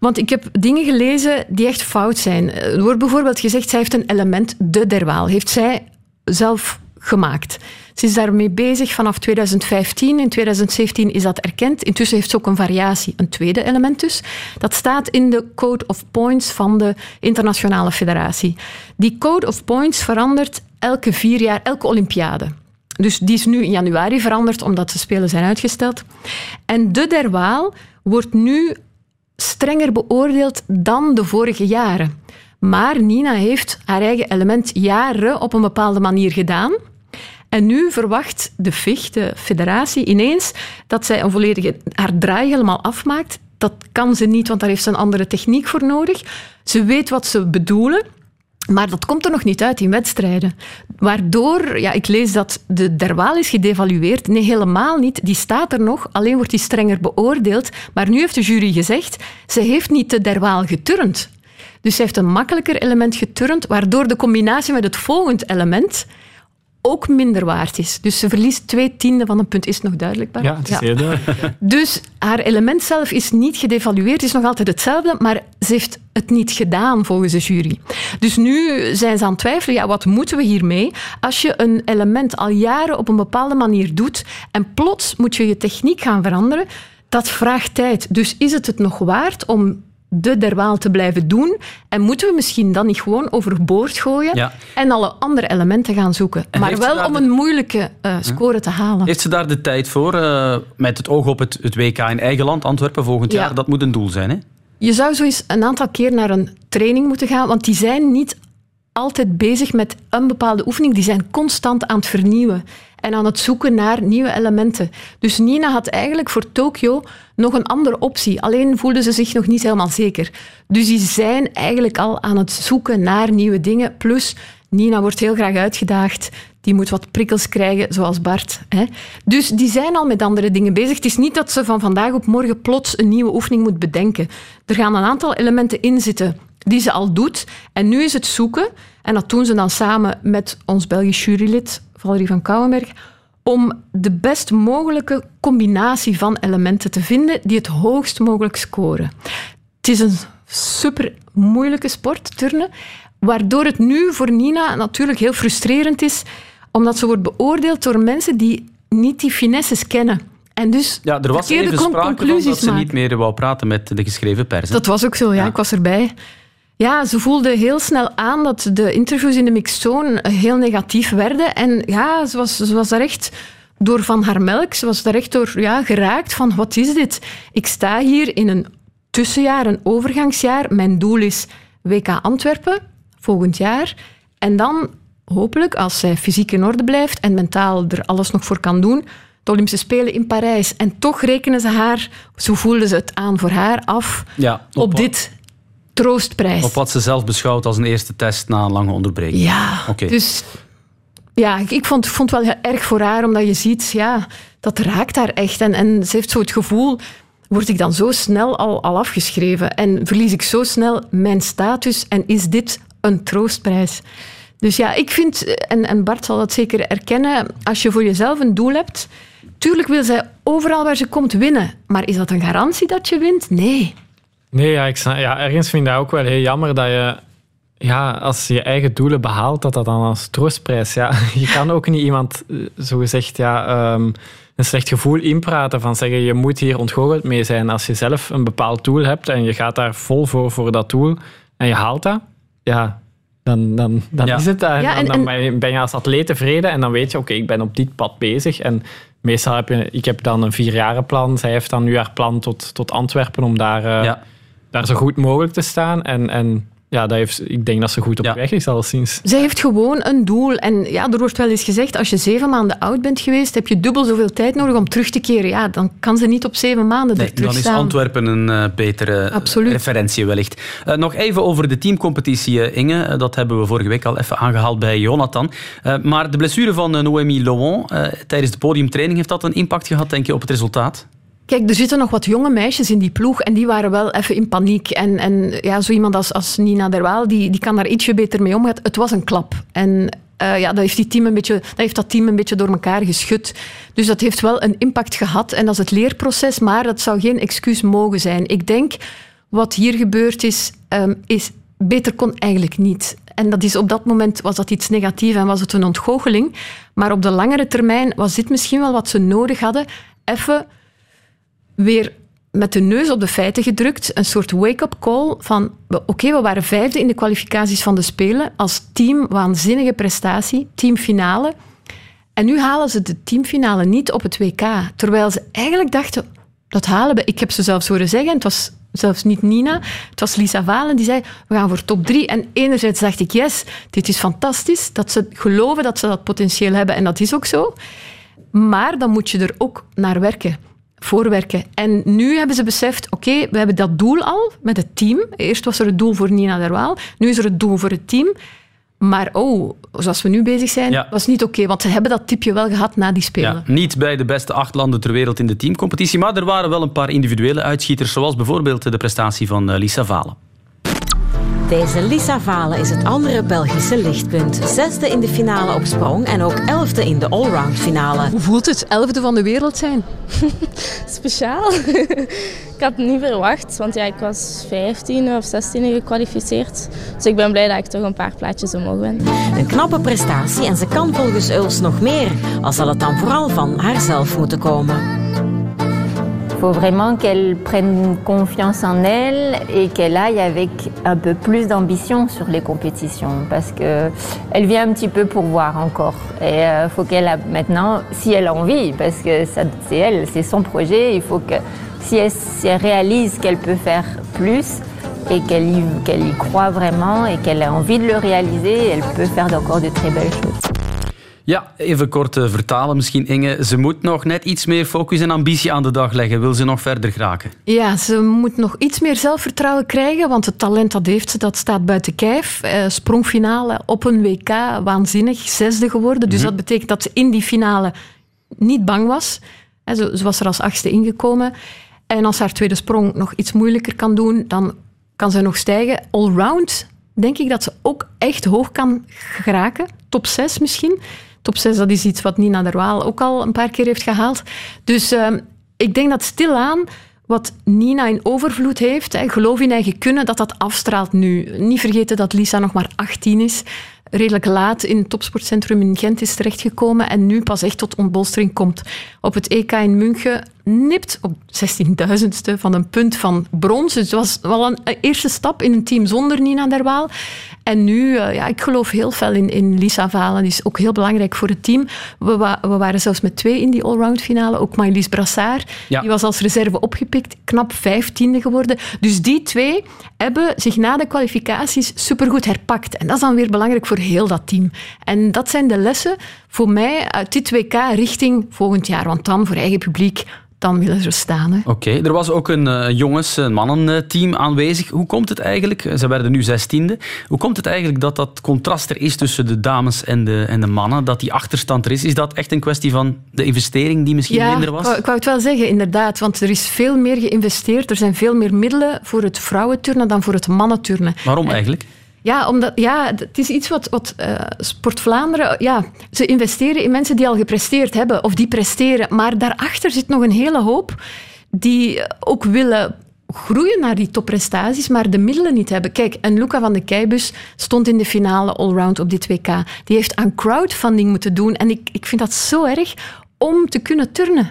Want ik heb dingen gelezen die echt fout zijn. Er wordt bijvoorbeeld gezegd, zij heeft een element, de derwaal, heeft zij zelf gemaakt. Ze is daarmee bezig vanaf 2015. In 2017 is dat erkend. Intussen heeft ze ook een variatie, een tweede element dus. Dat staat in de Code of Points van de Internationale Federatie. Die Code of Points verandert elke vier jaar, elke Olympiade. Dus die is nu in januari veranderd omdat de Spelen zijn uitgesteld. En de derwaal wordt nu strenger beoordeeld dan de vorige jaren. Maar Nina heeft haar eigen element jaren op een bepaalde manier gedaan. En nu verwacht de FIG, de federatie, ineens dat zij een volledige, haar draai helemaal afmaakt. Dat kan ze niet, want daar heeft ze een andere techniek voor nodig. Ze weet wat ze bedoelen, maar dat komt er nog niet uit in wedstrijden. Waardoor, ja, ik lees dat de derwaal is gedevalueerd. Nee, helemaal niet. Die staat er nog, alleen wordt die strenger beoordeeld. Maar nu heeft de jury gezegd, ze heeft niet de derwaal geturnd. Dus ze heeft een makkelijker element geturnd, waardoor de combinatie met het volgende element ook minder waard is. Dus ze verliest twee tienden van een punt. Is het nog duidelijk? Bart? Ja, het is heel duidelijk. [LAUGHS] Dus haar element zelf is niet gedevalueerd, is nog altijd hetzelfde, maar ze heeft het niet gedaan volgens de jury. Dus nu zijn ze aan het twijfelen, ja, wat moeten we hiermee? Als je een element al jaren op een bepaalde manier doet en plots moet je je techniek gaan veranderen, dat vraagt tijd. Dus is het het nog waard om de derwaal te blijven doen? En moeten we misschien dan niet gewoon overboord gooien Ja. en alle andere elementen gaan zoeken? En maar wel om de- een moeilijke eh, score te halen. Heeft ze daar de tijd voor? eh, met het oog op het, het WK in eigen land, Antwerpen volgend Ja. jaar. Dat moet een doel zijn, hè? Je zou zo eens een aantal keer naar een training moeten gaan, want die zijn niet altijd bezig met een bepaalde oefening. Die zijn constant aan het vernieuwen en aan het zoeken naar nieuwe elementen. Dus Nina had eigenlijk voor Tokio nog een andere optie. Alleen voelde ze zich nog niet helemaal zeker. Dus die zijn eigenlijk al aan het zoeken naar nieuwe dingen. Plus, Nina wordt heel graag uitgedaagd. Die moet wat prikkels krijgen, zoals Bart. Hè. Dus die zijn al met andere dingen bezig. Het is niet dat ze van vandaag op morgen plots een nieuwe oefening moet bedenken. Er gaan een aantal elementen in zitten die ze al doet. En nu is het zoeken, en dat doen ze dan samen met ons Belgisch jurylid, Valerie van Kouwenberg, om de best mogelijke combinatie van elementen te vinden die het hoogst mogelijk scoren. Het is een super moeilijke sport, turnen, waardoor het nu voor Nina natuurlijk heel frustrerend is, omdat ze wordt beoordeeld door mensen die niet die finesses kennen. En dus Ja, er was even sprake van dat conclusies ze maken. niet meer wou praten met de geschreven pers. hè? Dat was ook zo, ja. Ik was erbij. Ja, ze voelde heel snel aan dat de interviews in de mixzone heel negatief werden. En ja, ze was, ze was daar echt door van haar melk, ze was daar echt door ja, geraakt van wat is dit? Ik sta hier in een tussenjaar, een overgangsjaar. Mijn doel is WK Antwerpen volgend jaar. En dan hopelijk, als zij fysiek in orde blijft en mentaal er alles nog voor kan doen, de Olympische Spelen in Parijs. En toch rekenen ze haar, zo voelden ze het aan voor haar, af Ja, op, dit troostprijs. Op wat ze zelf beschouwt als een eerste test na een lange onderbreking. Ja, dus ja, ik, vond, vond het wel erg voor haar, omdat je ziet, ja, dat raakt haar echt. En, en ze heeft zo het gevoel, word ik dan zo snel al, al afgeschreven? En verlies ik zo snel mijn status? En is dit een troostprijs? Dus ja, ik vind, en, en Bart zal dat zeker erkennen, als je voor jezelf een doel hebt, tuurlijk wil zij overal waar ze komt winnen. Maar is dat een garantie dat je wint? Nee. Nee, ja, ik snap, ja, ergens vind ik dat ook wel heel jammer dat je, ja, als je je eigen doelen behaalt, dat dat dan als troostprijs, ja, [LAUGHS] je kan ook niet iemand, eh, zogezegd, ja, ehm, een slecht gevoel inpraten van zeggen, je moet hier ontgoocheld mee zijn. Als je zelf een bepaald doel hebt en je gaat daar vol voor, voor dat doel en je haalt dat, ja, dan, dan, dan Ja. is het dat. En Ja, dan, en- dan en- ben je- ben je als atleet tevreden en dan weet je, oké, ik ben op dit pad bezig. En meestal heb je, ik heb dan een vierjarenplan. Zij heeft dan nu haar plan tot, tot Antwerpen om daar, eh, daar zo goed mogelijk te staan. En, en ja, dat heeft, ik denk dat ze goed op weg is, al sinds. Zij heeft gewoon een doel. En ja, er wordt wel eens gezegd, als je zeven maanden oud bent geweest, heb je dubbel zoveel tijd nodig om terug te keren. Ja, dan kan ze niet op zeven maanden Nee, dan is. Antwerpen een eh, betere Absoluut. referentie wellicht. Eh, nog even over de teamcompetitie, eh, Inge. Eh, dat hebben we vorige week al even aangehaald bij Jonathan. Eh, maar de blessure van eh, Noémie Lewon eh, tijdens de podiumtraining, heeft dat een impact gehad, denk je, op het resultaat? Kijk, er zitten nog wat jonge meisjes in die ploeg en die waren wel even in paniek. En, en ja, zo iemand als, als Nina Derwaal, die, die kan daar ietsje beter mee omgaan. Het was een klap. En eh, ja, dat heeft, die team een beetje, dat heeft dat team een beetje door elkaar geschud. Dus dat heeft wel een impact gehad. En dat is het leerproces, maar dat zou geen excuus mogen zijn. Ik denk, wat hier gebeurd is, ehm, is beter kon eigenlijk niet. En dat is op dat moment was dat iets negatiefs en was het een ontgoocheling. Maar op de langere termijn was dit misschien wel wat ze nodig hadden. Even weer met de neus op de feiten gedrukt. Een soort wake-up call van... Oké, we waren vijfde in de kwalificaties van de Spelen. Als team, waanzinnige prestatie. Teamfinale. En nu halen ze de teamfinale niet op het WK. Terwijl ze eigenlijk dachten, dat halen we. Ik heb ze zelfs horen zeggen, het was zelfs niet Nina, het was Lisa Valen, die zei, we gaan voor top drie. En enerzijds dacht ik, yes, dit is fantastisch, dat ze geloven dat ze dat potentieel hebben. En dat is ook zo. Maar dan moet je er ook naar werken, voorwerken. En nu hebben ze beseft, oké, we hebben dat doel al met het team. Eerst was er het doel voor Nina Derwaal, nu is er het doel voor het team. Maar oh, zoals we nu bezig zijn, Ja. was niet oké, want ze hebben dat tipje wel gehad na die Spelen. Ja, niet bij de beste acht landen ter wereld in de teamcompetitie, maar er waren wel een paar individuele uitschieters, zoals bijvoorbeeld de prestatie van eh, Lisa Valen. Deze Lisa Valen is het andere Belgische lichtpunt. Zesde in de finale op sprong en ook elfde in de allround finale. Hoe voelt het elfde van de wereld zijn? [LAUGHS] Speciaal. [LAUGHS] ik had het niet verwacht, want ja, ik was 15 of 16 gekwalificeerd. Dus ik ben blij dat ik toch een paar plaatjes omhoog ben. Een knappe prestatie en ze kan volgens Uls nog meer. Al zal het dan vooral van haarzelf moeten komen. Faut vraiment qu'elle prenne confiance en elle et qu'elle aille avec un peu plus d'ambition sur les compétitions parce que elle vient un petit peu pour voir encore. Et il faut qu'elle a maintenant, si elle a envie, parce que c'est elle, c'est son projet, il faut que si elle, réalise qu'elle peut faire plus et qu'elle y, qu'elle y croit vraiment et qu'elle a envie de le réaliser, elle peut faire encore de très belles choses. Ja, even kort uh, vertalen misschien, Inge. Ze moet nog net iets meer focus en ambitie aan de dag leggen. Wil ze nog verder geraken? Ja, ze moet nog iets meer zelfvertrouwen krijgen, want het talent dat heeft ze, dat staat buiten kijf. Uh, sprongfinale op een WK, waanzinnig, zesde geworden. Dus mm -hmm. dat betekent dat ze in die finale niet bang was. He, ze, ze was er als achtste ingekomen. En als haar tweede sprong nog iets moeilijker kan doen, dan kan ze nog stijgen. Allround denk ik dat ze ook echt hoog kan geraken. Top 6 misschien. Top 6, dat is iets wat Nina Derwaal ook al een paar keer heeft gehaald. Dus uh, ik denk dat stilaan wat Nina in overvloed heeft, geloof in eigen kunnen, dat dat afstraalt nu. Niet vergeten dat Lisa nog maar 18 is. Redelijk laat in het topsportcentrum in Gent is terechtgekomen en nu pas echt tot ontbolstering komt. Op het EK in München nipt op 16.000ste van een punt van brons. Dus het was wel een eerste stap in een team zonder Nina Derwaal. En nu, uh, ja, ik geloof heel veel in, in Lisa Valen. Die is ook heel belangrijk voor het team. We, wa we waren zelfs met twee in die allround finale. Ook Maëlys Brassard. Ja. Die was als reserve opgepikt. Knap vijftiende geworden. Dus die twee hebben zich na de kwalificaties supergoed herpakt. En dat is dan weer belangrijk voor heel dat team. En dat zijn de lessen voor mij uit dit WK richting volgend jaar. Want dan voor eigen publiek dan willen ze staan. Oké, okay. er was ook een uh, jongens- en mannenteam aanwezig. Hoe komt het eigenlijk, ze werden nu zestiende, hoe komt het eigenlijk dat dat contrast er is tussen de dames en de, en de mannen, dat die achterstand er is? Is dat echt een kwestie van de investering die misschien ja, minder was? Ja, ik wou het wel zeggen, inderdaad, want er is veel meer geïnvesteerd. Er zijn veel meer middelen voor het vrouwenturnen dan voor het mannenturnen. Waarom en, eigenlijk? Ja, omdat, ja, het is iets wat, wat uh, Sport Vlaanderen... Ja, ze investeren in mensen die al gepresteerd hebben of die presteren. Maar daarachter zit nog een hele hoop die ook willen groeien naar die topprestaties, maar de middelen niet hebben. Kijk, en Luca van de Keibus stond in de finale allround op dit WK. Die heeft aan crowdfunding moeten doen. En ik, ik vind dat zo erg om te kunnen turnen.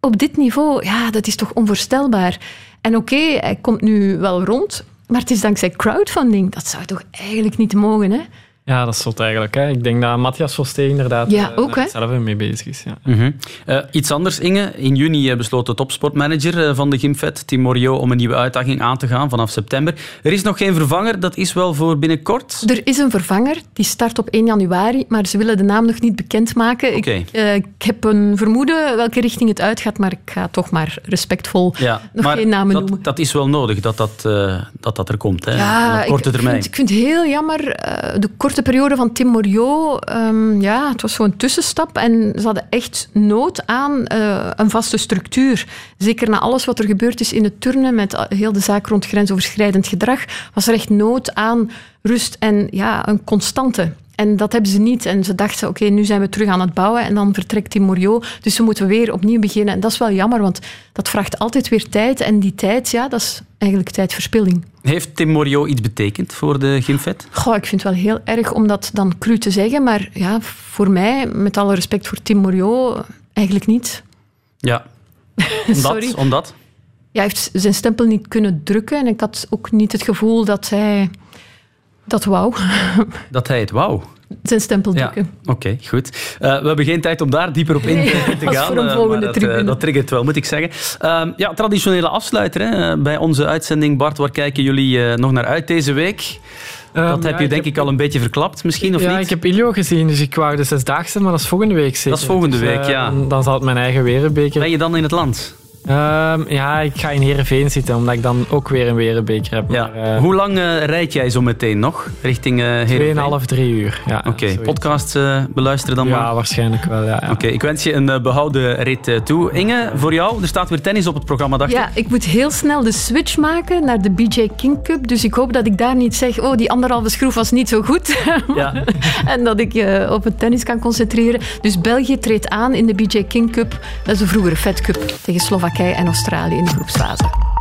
Op dit niveau, ja, dat is toch onvoorstelbaar. En oké, hij komt nu wel rond... Maar het is dankzij crowdfunding. Dat zou toch eigenlijk niet mogen, hè? Ja, dat is zot eigenlijk. Hè. Ik denk dat Matthias Verstee inderdaad ja, ook, uh, zelf mee bezig is. Ja. -hmm. uh, iets anders, Inge. In juni besloot de topsportmanager van de Gymfed, Tim Morio, om een nieuwe uitdaging aan te gaan vanaf september. Er is nog geen vervanger, dat is wel voor binnenkort? Er is een vervanger, die start op 1 januari, maar ze willen de naam nog niet bekendmaken. Okay. Ik, uh, ik, heb een vermoeden welke richting het uitgaat, maar ik ga toch maar respectvol ja, nog maar geen namen dat, noemen. Dat is wel nodig, dat dat, dat, dat er komt, hè? Ja, op korte ik, termijn. Vind, ik vind het heel jammer, de korte periode van Tim Morio, um, ja, het was zo'n tussenstap en ze hadden echt nood aan uh, een vaste structuur. Zeker na alles wat er gebeurd is in het turnen met heel de zaak rond grensoverschrijdend gedrag, was er echt nood aan rust en ja, een constante. En dat hebben ze niet. En ze dachten, oké, nu zijn we terug aan het bouwen en dan vertrekt Tim Morio. Dus we moeten weer opnieuw beginnen. En dat is wel jammer, want dat vraagt altijd weer tijd. En die tijd, ja, dat is eigenlijk tijdverspilling. Heeft Tim Morio iets betekend voor de Gymfed? Goh, ik vind het wel heel erg om dat dan cru te zeggen. Maar ja, voor mij, met alle respect voor Tim Morio, eigenlijk niet. Ja. [LAUGHS] Omdat? Omdat? Ja, hij heeft zijn stempel niet kunnen drukken. En ik had ook niet het gevoel dat hij dat wou. Dat hij het wou? Zijn stempel drukken. Ja, Oké, okay, goed. Uh, we hebben geen tijd om daar dieper op in nee, te, [LAUGHS] gaan. Voor een volgende uh, maar dat, uh, dat triggert wel, moet ik zeggen. Uh, ja, traditionele afsluiter hè, bij onze uitzending. Bart, waar kijken jullie nog naar uit deze week? Um, dat heb ja, je denk ik, heb... al een beetje verklapt, misschien, of ja, niet? ik heb Ilio gezien, dus ik wou de zesdaagse, maar dat is volgende week zeker. Dat is volgende dus, week, ja. Dan, zal het mijn eigen wereldbeker... Ben je dan in het land? Um, ja, ik ga in Heerenveen zitten, omdat ik dan ook weer een wereldbeker heb. Ja. Maar, uh, Hoe lang uh, rijd jij zo meteen nog richting uh, Heerenveen? 2,5, 3 uur. Ja, Oké, okay. podcast beluisteren dan ja, maar? Ja, waarschijnlijk wel. Ja, ja. Oké, okay, ik wens je een behouden rit toe. Inge, voor jou, er staat weer tennis op het programma, dacht Ja, ik moet heel snel de switch maken naar de BJ King Cup. Dus ik hoop dat ik daar niet zeg, oh, die anderhalve schroef was niet zo goed. [LAUGHS] Ja. en dat ik uh, op het tennis kan concentreren. Dus België treedt aan in de BJ King Cup. Dat is de vroegere Fed Cup tegen Slowakije en Australië in de groepsfase.